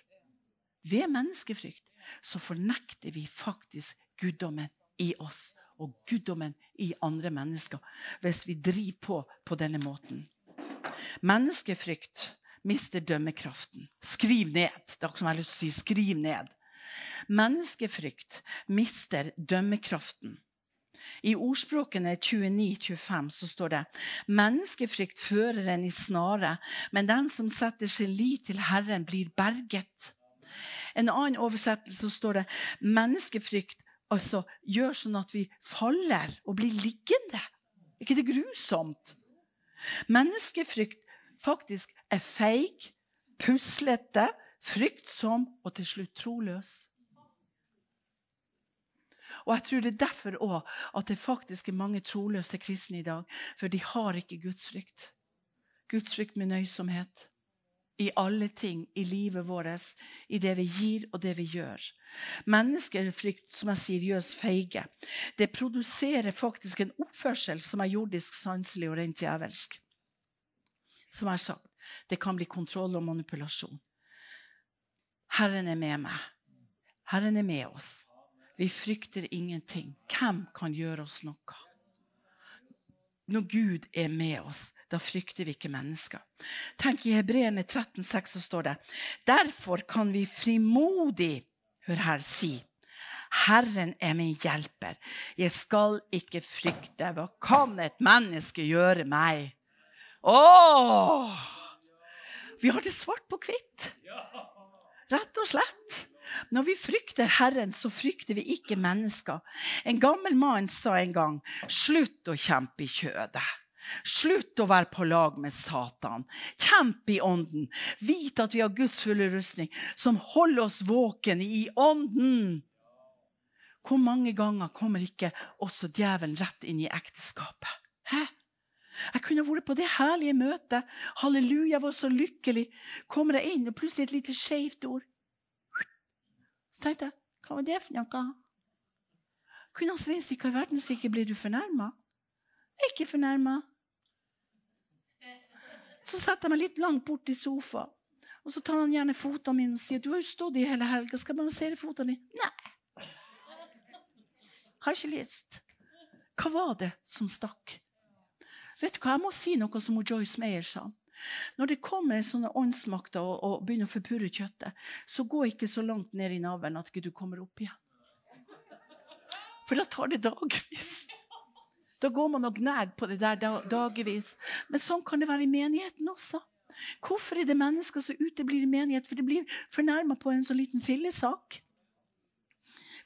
Ved menneskefrykt så fornekter vi faktisk guddommen i oss og guddommen i andre mennesker hvis vi driver på på denne måten. Menneskefrykt mister dømmekraften. Skriv ned. Det er som har lyst til å si. Skriv ned. Menneskefrykt mister dømmekraften I ordspråkene 29-25 så står det menneskefrykt fører en i snare, men den som setter sin lit til Herren, blir berget. En annen oversettelse så står det menneskefrykt altså, gjør sånn at vi faller og blir liggende. Er ikke det grusomt? Menneskefrykt faktisk er feig, puslete, fryktsom og til slutt troløs. Og jeg tror det er derfor òg at det faktisk er mange troløse kristne i dag. For de har ikke gudsfrykt. Gudsfrykt med nøysomhet. I alle ting i livet vårt, i det vi gir og det vi gjør. Menneskefrykt som jeg sier, gjør oss feige. Det produserer faktisk en oppførsel som er jordisk, sanselig og rent djevelsk. Som jeg har sagt, det kan bli kontroll og manipulasjon. Herren er med meg. Herren er med oss. Vi frykter ingenting. Hvem kan gjøre oss noe? Når Gud er med oss, da frykter vi ikke mennesker. Tenk I Hebreerne 13,6 så står det Derfor kan vi frimodig hør her, si Herren er min hjelper. Jeg skal ikke frykte. Hva kan et menneske gjøre meg? Åh! Vi har det svart på hvitt. Rett og slett. Når vi frykter Herren, så frykter vi ikke mennesker. En gammel mann sa en gang, 'Slutt å kjempe i kjødet'. Slutt å være på lag med Satan. Kjemp i ånden. Vit at vi har Guds fulle rustning, som holder oss våken i ånden. Hvor mange ganger kommer ikke også djevelen rett inn i ekteskapet? Hæ? Jeg kunne vært på det herlige møtet. Halleluja, jeg var så lykkelig. Kommer jeg inn, og plutselig et lite skeivt ord. Så tenkte jeg, hva var det for noe? Kunne han Svein hva i verden så ikke blir du fornærma? Ikke fornærma. Så setter jeg meg litt langt bort i sofaen. Og så tar han gjerne fotene mine og sier du har jo stått i hele helga. Skal jeg balansere fotene dine? Nei. Har ikke lyst. Hva var det som stakk? Vet du hva, Jeg må si noe som Joyce Meyer sa. Når det kommer sånne åndsmakter og, og, begynner å forpurre kjøttet, så gå ikke så langt ned i navlen at du kommer opp igjen. For da tar det dagevis. Da går man og gnager på det der dagevis. Men sånn kan det være i menigheten også. Hvorfor er det mennesker som uteblir i menighet? For det blir fornærma på en så liten fillesak.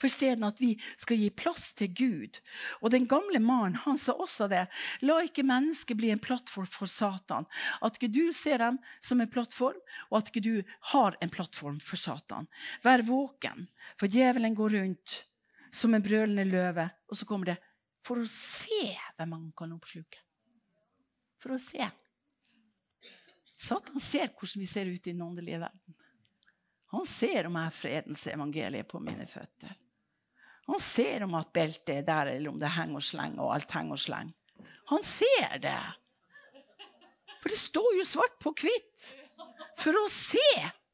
For stedet at vi skal gi plass til Gud. Og den gamle mannen han sa også det. La ikke mennesket bli en plattform for Satan. At ikke du ser dem som en plattform, og at ikke du har en plattform for Satan. Vær våken, for djevelen går rundt som en brølende løve. Og så kommer det for å se hvem han kan oppsluke. For å se. Satan ser hvordan vi ser ut i den åndelige verden. Han ser om jeg har fredens evangelie på mine føtter. Han ser om at beltet er der, eller om det henger og slenger, og alt henger og slenger. Han ser det. For det står jo svart på hvitt. For å se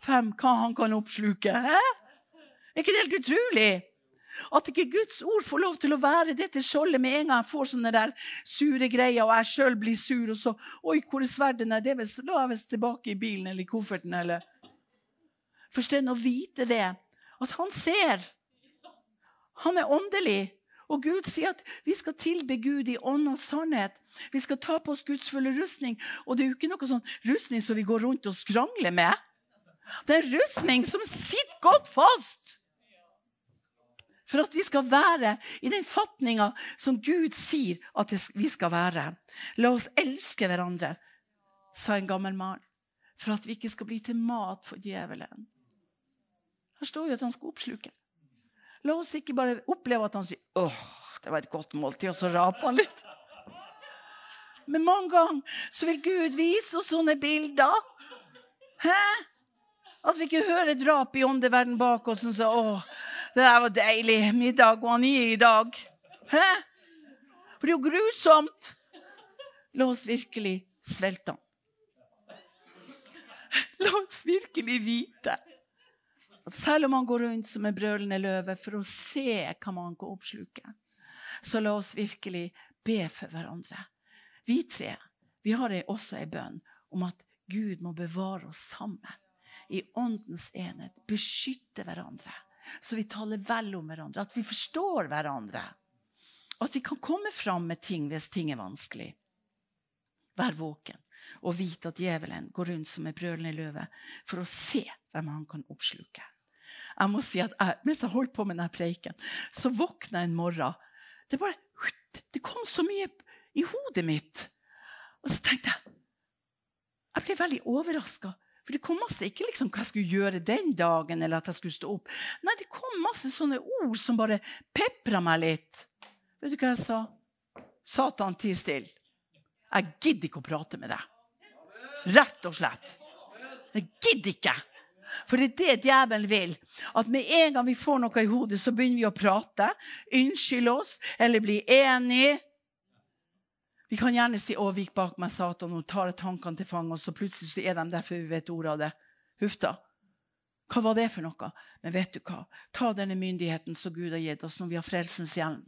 hvem hva han kan oppsluke. Hæ? Er ikke det helt utrolig? At ikke Guds ord får lov til å være dette skjoldet med en gang jeg får sånne der sure greier, og jeg sjøl blir sur, og så Oi, hvor er sverdet? Nei, det la jeg visst tilbake i bilen eller i kofferten, eller Forstå å vite det. At han ser. Han er åndelig. Og Gud sier at vi skal tilbe Gud i ånd og sannhet. Vi skal ta på oss Guds fulle rustning. Og det er jo ikke noe sånn rustning som vi går rundt og skrangler med. Det er rustning som sitter godt fast. For at vi skal være i den fatninga som Gud sier at vi skal være. La oss elske hverandre, sa en gammel mann. For at vi ikke skal bli til mat for djevelen. Her står jo at han skal oppsluke. La oss ikke bare oppleve at han sier åh, det var et godt måltid, og så raper han litt. Men mange ganger så vil Gud vise oss sånne bilder. Hæ? At vi ikke hører drap i åndeverden bak oss og sier åh, det der var deilig. Middag og han gir i dag. Hæ? For det er jo grusomt. La oss virkelig svelte han. La oss virkelig vite selv om han går rundt som en brølende løve for å se hva man kan oppsluke, så la oss virkelig be for hverandre. Vi tre vi har også en bønn om at Gud må bevare oss sammen i åndens enhet, beskytte hverandre, så vi taler vel om hverandre, at vi forstår hverandre. At vi kan komme fram med ting hvis ting er vanskelig. Vær våken og vite at djevelen går rundt som en brølende løve for å se hvem han kan oppsluke. Jeg må si at jeg, Mens jeg holdt på med denne preiken, så våkna jeg en morgen. Det, bare, det kom så mye i hodet mitt. Og så tenkte jeg Jeg ble veldig overraska. For det kom masse, ikke liksom hva jeg skulle gjøre den dagen, eller at jeg skulle stå opp. Nei, det kom masse sånne ord som bare pepra meg litt. Vet du hva jeg sa? Satan, ti stille. Jeg gidder ikke å prate med deg. Rett og slett. Jeg gidder ikke. For det er det djevelen vil. At med en gang vi får noe i hodet, så begynner vi å prate. Unnskylde oss eller bli enige. Vi kan gjerne si 'Å, vik bak meg, Satan', og tar tankene til fange, og så plutselig så er de der før vi vet ordet av det. Huff da. Hva var det for noe? Men vet du hva? Ta denne myndigheten som Gud har gitt oss når vi har frelsens hjelm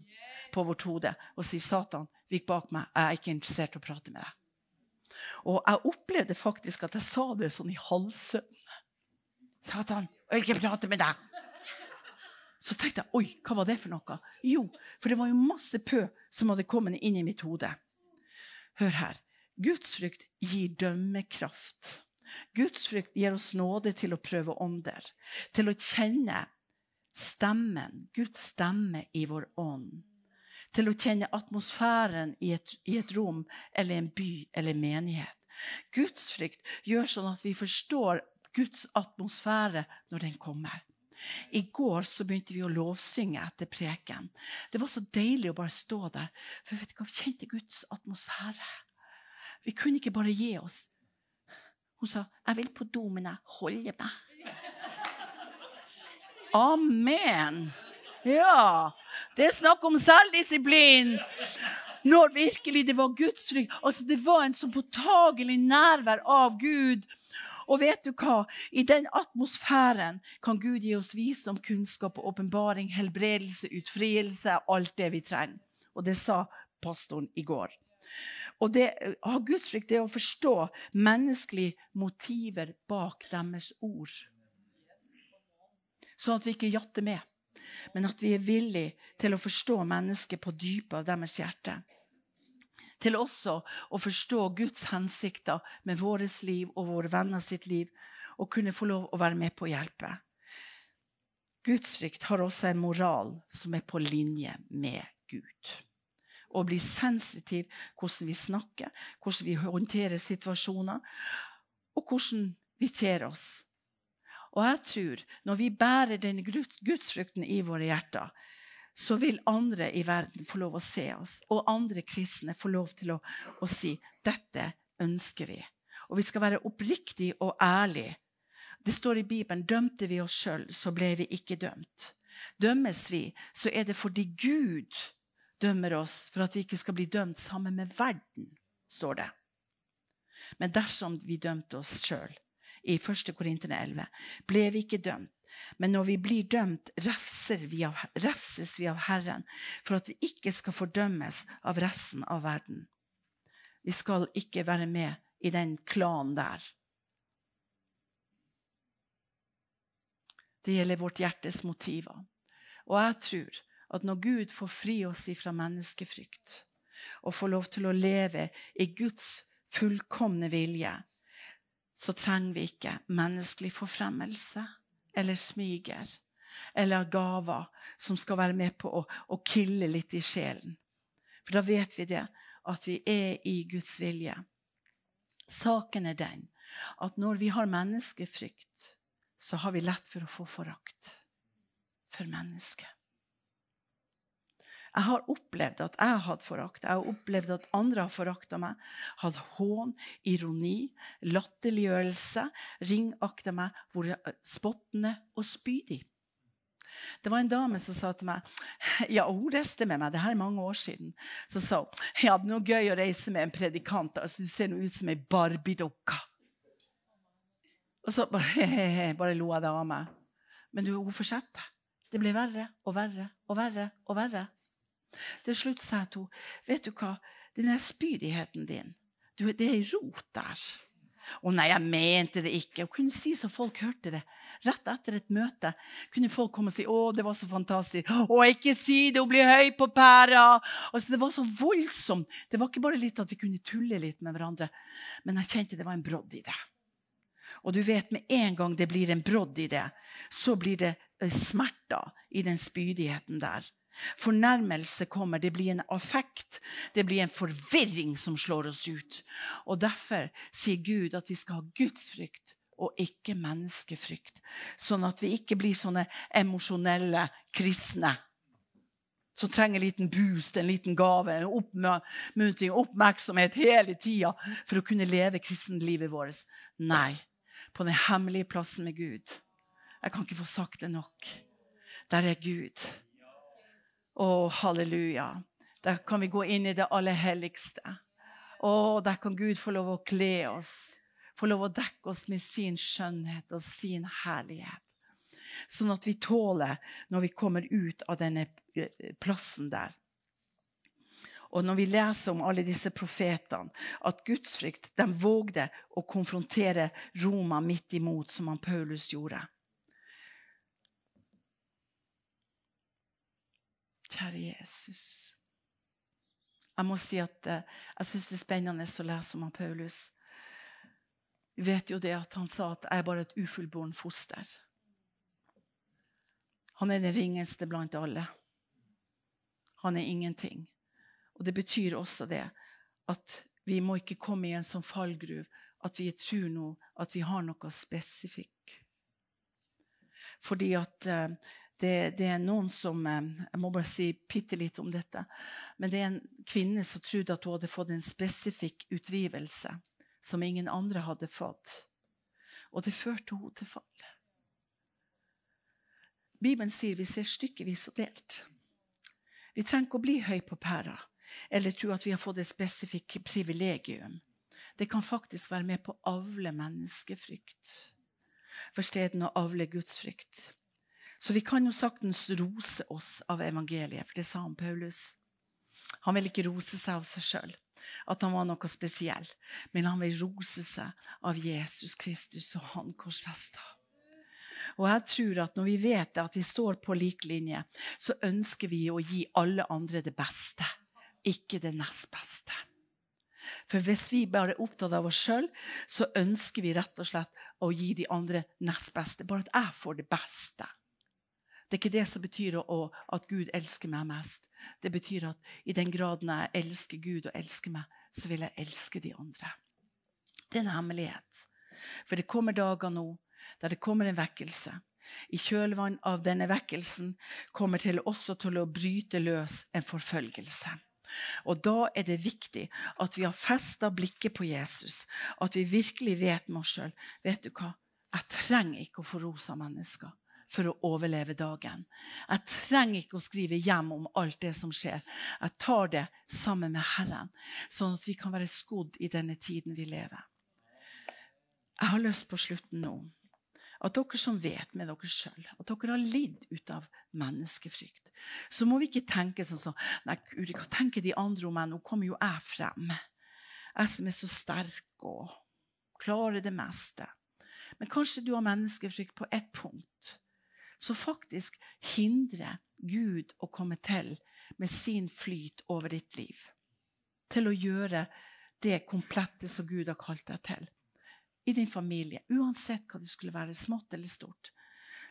på vårt hode, og si 'Satan, vik bak meg. Jeg er ikke interessert i å prate med deg'. Og jeg opplevde faktisk at jeg sa det sånn i halvsøvn. Satan, jeg vil ikke prate med deg. Så tenkte jeg oi, hva var det for noe? Jo, for det var jo masse pø som hadde kommet inn i mitt hode. Hør her. Gudsfrykt gir dømmekraft. Gudsfrykt gir oss nåde til å prøve ånder, til å kjenne stemmen, Guds stemme i vår ånd. Til å kjenne atmosfæren i et, i et rom eller en by eller menighet. Gudsfrykt gjør sånn at vi forstår Guds atmosfære når den kommer. I går så begynte vi å lovsynge etter preken. Det var så deilig å bare stå der. For vet du hva, Vi kjente Guds atmosfære. Vi kunne ikke bare gi oss. Hun sa 'Jeg vil på do, men jeg holder meg'. Amen. Ja. Det er snakk om selvdisiplin. Når virkelig det var Guds frykt. Altså, det var en så påtagelig nærvær av Gud og vet du hva? I den atmosfæren kan Gud gi oss visdom, kunnskap og åpenbaring, helbredelse, utfrielse, alt det vi trenger. Og det sa pastoren i går. Og det å ha gudsfrykt er å forstå menneskelige motiver bak deres ord. Sånn at vi ikke jatter med, men at vi er villige til å forstå mennesket på dypet av deres hjerte til også å forstå Guds hensikter med vårt liv og våre venner sitt liv, og kunne få lov å være med på å hjelpe. Gudsfrykt har også en moral som er på linje med Gud. Å bli sensitiv hvordan vi snakker, hvordan vi håndterer situasjoner, og hvordan vi ter oss. Og jeg tror når vi bærer denne gudsfrykten i våre hjerter, så vil andre i verden få lov å se oss, og andre kristne få lov til å, å si dette ønsker vi. Og vi skal være oppriktige og ærlige. Det står i Bibelen dømte vi oss sjøl, så ble vi ikke dømt. Dømmes vi, så er det fordi Gud dømmer oss for at vi ikke skal bli dømt sammen med verden, står det. Men dersom vi dømte oss sjøl, i 1. Korinterne 11, ble vi ikke dømt men når vi blir dømt, refses vi av Herren for at vi ikke skal fordømmes av resten av verden. Vi skal ikke være med i den klanen der. Det gjelder vårt hjertes motiver. Og jeg tror at når Gud får fri oss ifra menneskefrykt, og får lov til å leve i Guds fullkomne vilje, så trenger vi ikke menneskelig forfremmelse eller smiger eller gaver som skal være med på å, å kille litt i sjelen. For da vet vi det, at vi er i Guds vilje. Saken er den at når vi har menneskefrykt, så har vi lett for å få forakt for mennesket. Jeg har opplevd at jeg har hatt forakt. Jeg har opplevd at andre har forakta meg. Hatt hån, ironi, latterliggjørelse, ringakta meg, vært spottende og spydig. Det var en dame som sa til meg ja, Hun reiste med meg, det her er mange år siden. Så sa hun det er noe gøy å reise med en predikant. altså Du ser noe ut som ei barbiedukke. Og så bare, he, he, he, bare lo jeg det av meg. Men du, hun fortsatte. Det ble verre og verre og verre og verre. Til slutt sa til vet du hva, den spydigheten din, du, det er rot der. Å nei, jeg mente det ikke. Hun kunne si så folk hørte det. Rett etter et møte kunne folk komme og si å, det var så fantastisk. Å, ikke si det, hun blir høy på pæra. Altså, det var så voldsomt. Det var ikke bare litt at vi kunne tulle litt med hverandre, men jeg kjente det var en brodd i det. Og du vet, med en gang det blir en brodd i det, så blir det eh, smerter i den spydigheten der. Fornærmelse kommer, det blir en affekt, det blir en forvirring som slår oss ut. Og Derfor sier Gud at vi skal ha Guds frykt og ikke menneskefrykt. Sånn at vi ikke blir sånne emosjonelle kristne som trenger en liten boost, en liten gave, en oppmuntring, oppmerksomhet hele tida for å kunne leve kristenlivet vårt. Nei, på den hemmelige plassen med Gud. Jeg kan ikke få sagt det nok. Der er Gud. Å, halleluja. Der kan vi gå inn i det aller helligste. Å, der kan Gud få lov å kle oss, få lov å dekke oss med sin skjønnhet og sin herlighet. Sånn at vi tåler når vi kommer ut av denne eh, plassen der. Og når vi leser om alle disse profetene, at gudsfrykt de vågde å konfrontere Roma midt imot, som han Paulus gjorde. Kjære Jesus. Jeg må si at eh, jeg syns det er spennende å lese om han Paulus. Vi vet jo det at han sa at jeg er bare et ufullbåren foster. Han er den ringeste blant alle. Han er ingenting. Og Det betyr også det at vi må ikke komme i en sånn fallgruv at vi tror nå at vi har noe spesifikk. Fordi at uh, det, det, er noen som eh, Jeg må bare si bitte litt om dette. Men det er en kvinne som trodde at hun hadde fått en spesifikk utdrivelse som ingen andre hadde fått. Og det førte henne til fall. Bibelen sier vi ser stykkevis og delt. Vi trenger ikke å bli høy på pæra eller tro at vi har fått et spesifikt privilegium. Det kan faktisk være med på å avle menneskefrykt for stedet å avle gudsfrykt. Så vi kan jo saktens rose oss av evangeliet, for det sa han Paulus. Han vil ikke rose seg av seg sjøl, at han var noe spesiell, men han vil rose seg av Jesus Kristus og han korsfesta. Og jeg tror at når vi vet at vi står på lik linje, så ønsker vi å gi alle andre det beste, ikke det nest beste. For hvis vi bare er opptatt av oss sjøl, så ønsker vi rett og slett å gi de andre nest beste. Bare at jeg får det beste. Det er ikke det som betyr å, at Gud elsker meg mest. Det betyr at i den graden jeg elsker Gud og elsker meg, så vil jeg elske de andre. Det er en hemmelighet. For det kommer dager nå der det kommer en vekkelse. I kjølvann av denne vekkelsen kommer til også til å bryte løs en forfølgelse. Og Da er det viktig at vi har festa blikket på Jesus, at vi virkelig vet med oss sjøl vet du hva, jeg trenger ikke å få rosa mennesker for å overleve dagen. Jeg trenger ikke å skrive hjem om alt det som skjer. Jeg tar det sammen med Herren, sånn at vi kan være skodd i denne tiden vi lever. Jeg har lyst på slutten nå at dere som vet med dere sjøl at dere har lidd ut av menneskefrykt, så må vi ikke tenke sånn som Nei, Gud, hva tenker de andre om meg? Nå kommer jo jeg frem. Jeg som er så sterk og klarer det meste. Men kanskje du har menneskefrykt på ett punkt som faktisk hindrer Gud å komme til med sin flyt over ditt liv. Til å gjøre det komplette som Gud har kalt deg til. I din familie, uansett hva det skulle være, smått eller stort.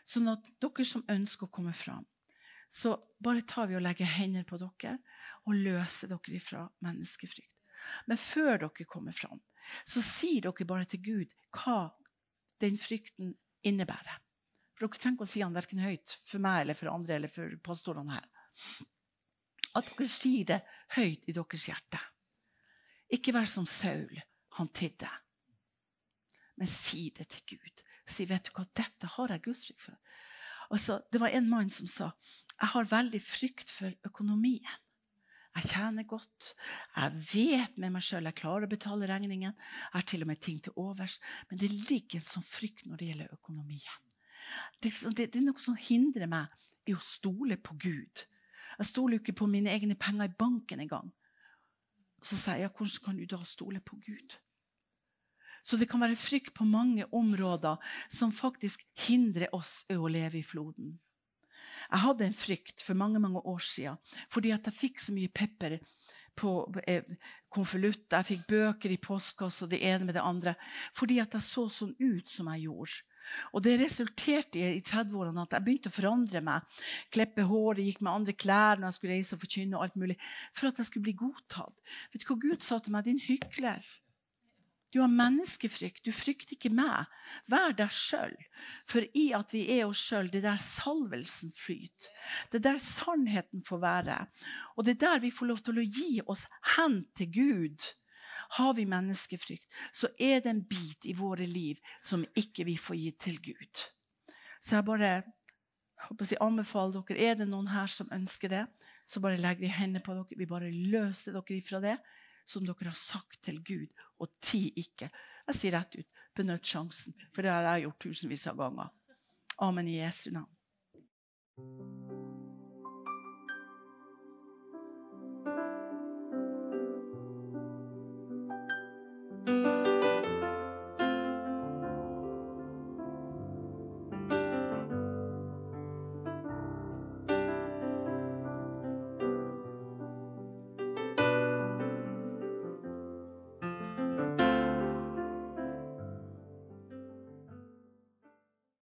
Sånn at dere som ønsker å komme fram, så bare tar vi og legger hender på dere og løser dere ifra menneskefrykt. Men før dere kommer fram, så sier dere bare til Gud hva den frykten innebærer. For dere trenger ikke å si han verken høyt for meg eller for andre eller for pastorene her. At dere sier det høyt i deres hjerte. Ikke vær som Saul. Han tidde. Men si det til Gud. Si, vet du hva, dette har jeg gudsfrykt for. Altså, det var en mann som sa jeg har veldig frykt for økonomien. Jeg tjener godt. Jeg vet med meg sjøl jeg klarer å betale regningen. Jeg har til og med ting til overs. Men det ligger en sånn frykt når det gjelder økonomien. Det, det, det, er noe som hindrer meg i å stole på Gud. Jeg stoler ikke på mine egne penger i banken engang. Så sier jeg, hvordan kan du da stole på Gud? Så det kan være frykt på mange områder som faktisk hindrer oss i å leve i floden. Jeg hadde en frykt for mange mange år siden fordi at jeg fikk så mye pepper på eh, konvolutt. Jeg fikk bøker i postkassa og det ene med det andre fordi at jeg så sånn ut som jeg gjorde. Og Det resulterte i, i 30-årene at jeg begynte å forandre meg. Klippe håret, gikk med andre klær når jeg skulle reise og forkynne. og alt mulig, For at jeg skulle bli godtatt. Vet du hva Gud sa til meg? Din hykler. Du har menneskefrykt. Du frykter ikke meg. Vær deg sjøl. For i at vi er oss sjøl, det er der salvelsen flyter. Det er der sannheten får være. Og det er der vi får lov til å gi oss hen til Gud. Har vi menneskefrykt, så er det en bit i våre liv som ikke vi får gi til Gud. Så jeg bare jeg anbefaler dere, Er det noen her som ønsker det, så bare legger vi hendene på dere. Vi bare løser dere ifra det som dere har sagt til Gud, og ti ikke. Jeg sier rett ut benytt sjansen, for det har jeg gjort tusenvis av ganger. Amen i Jesu navn.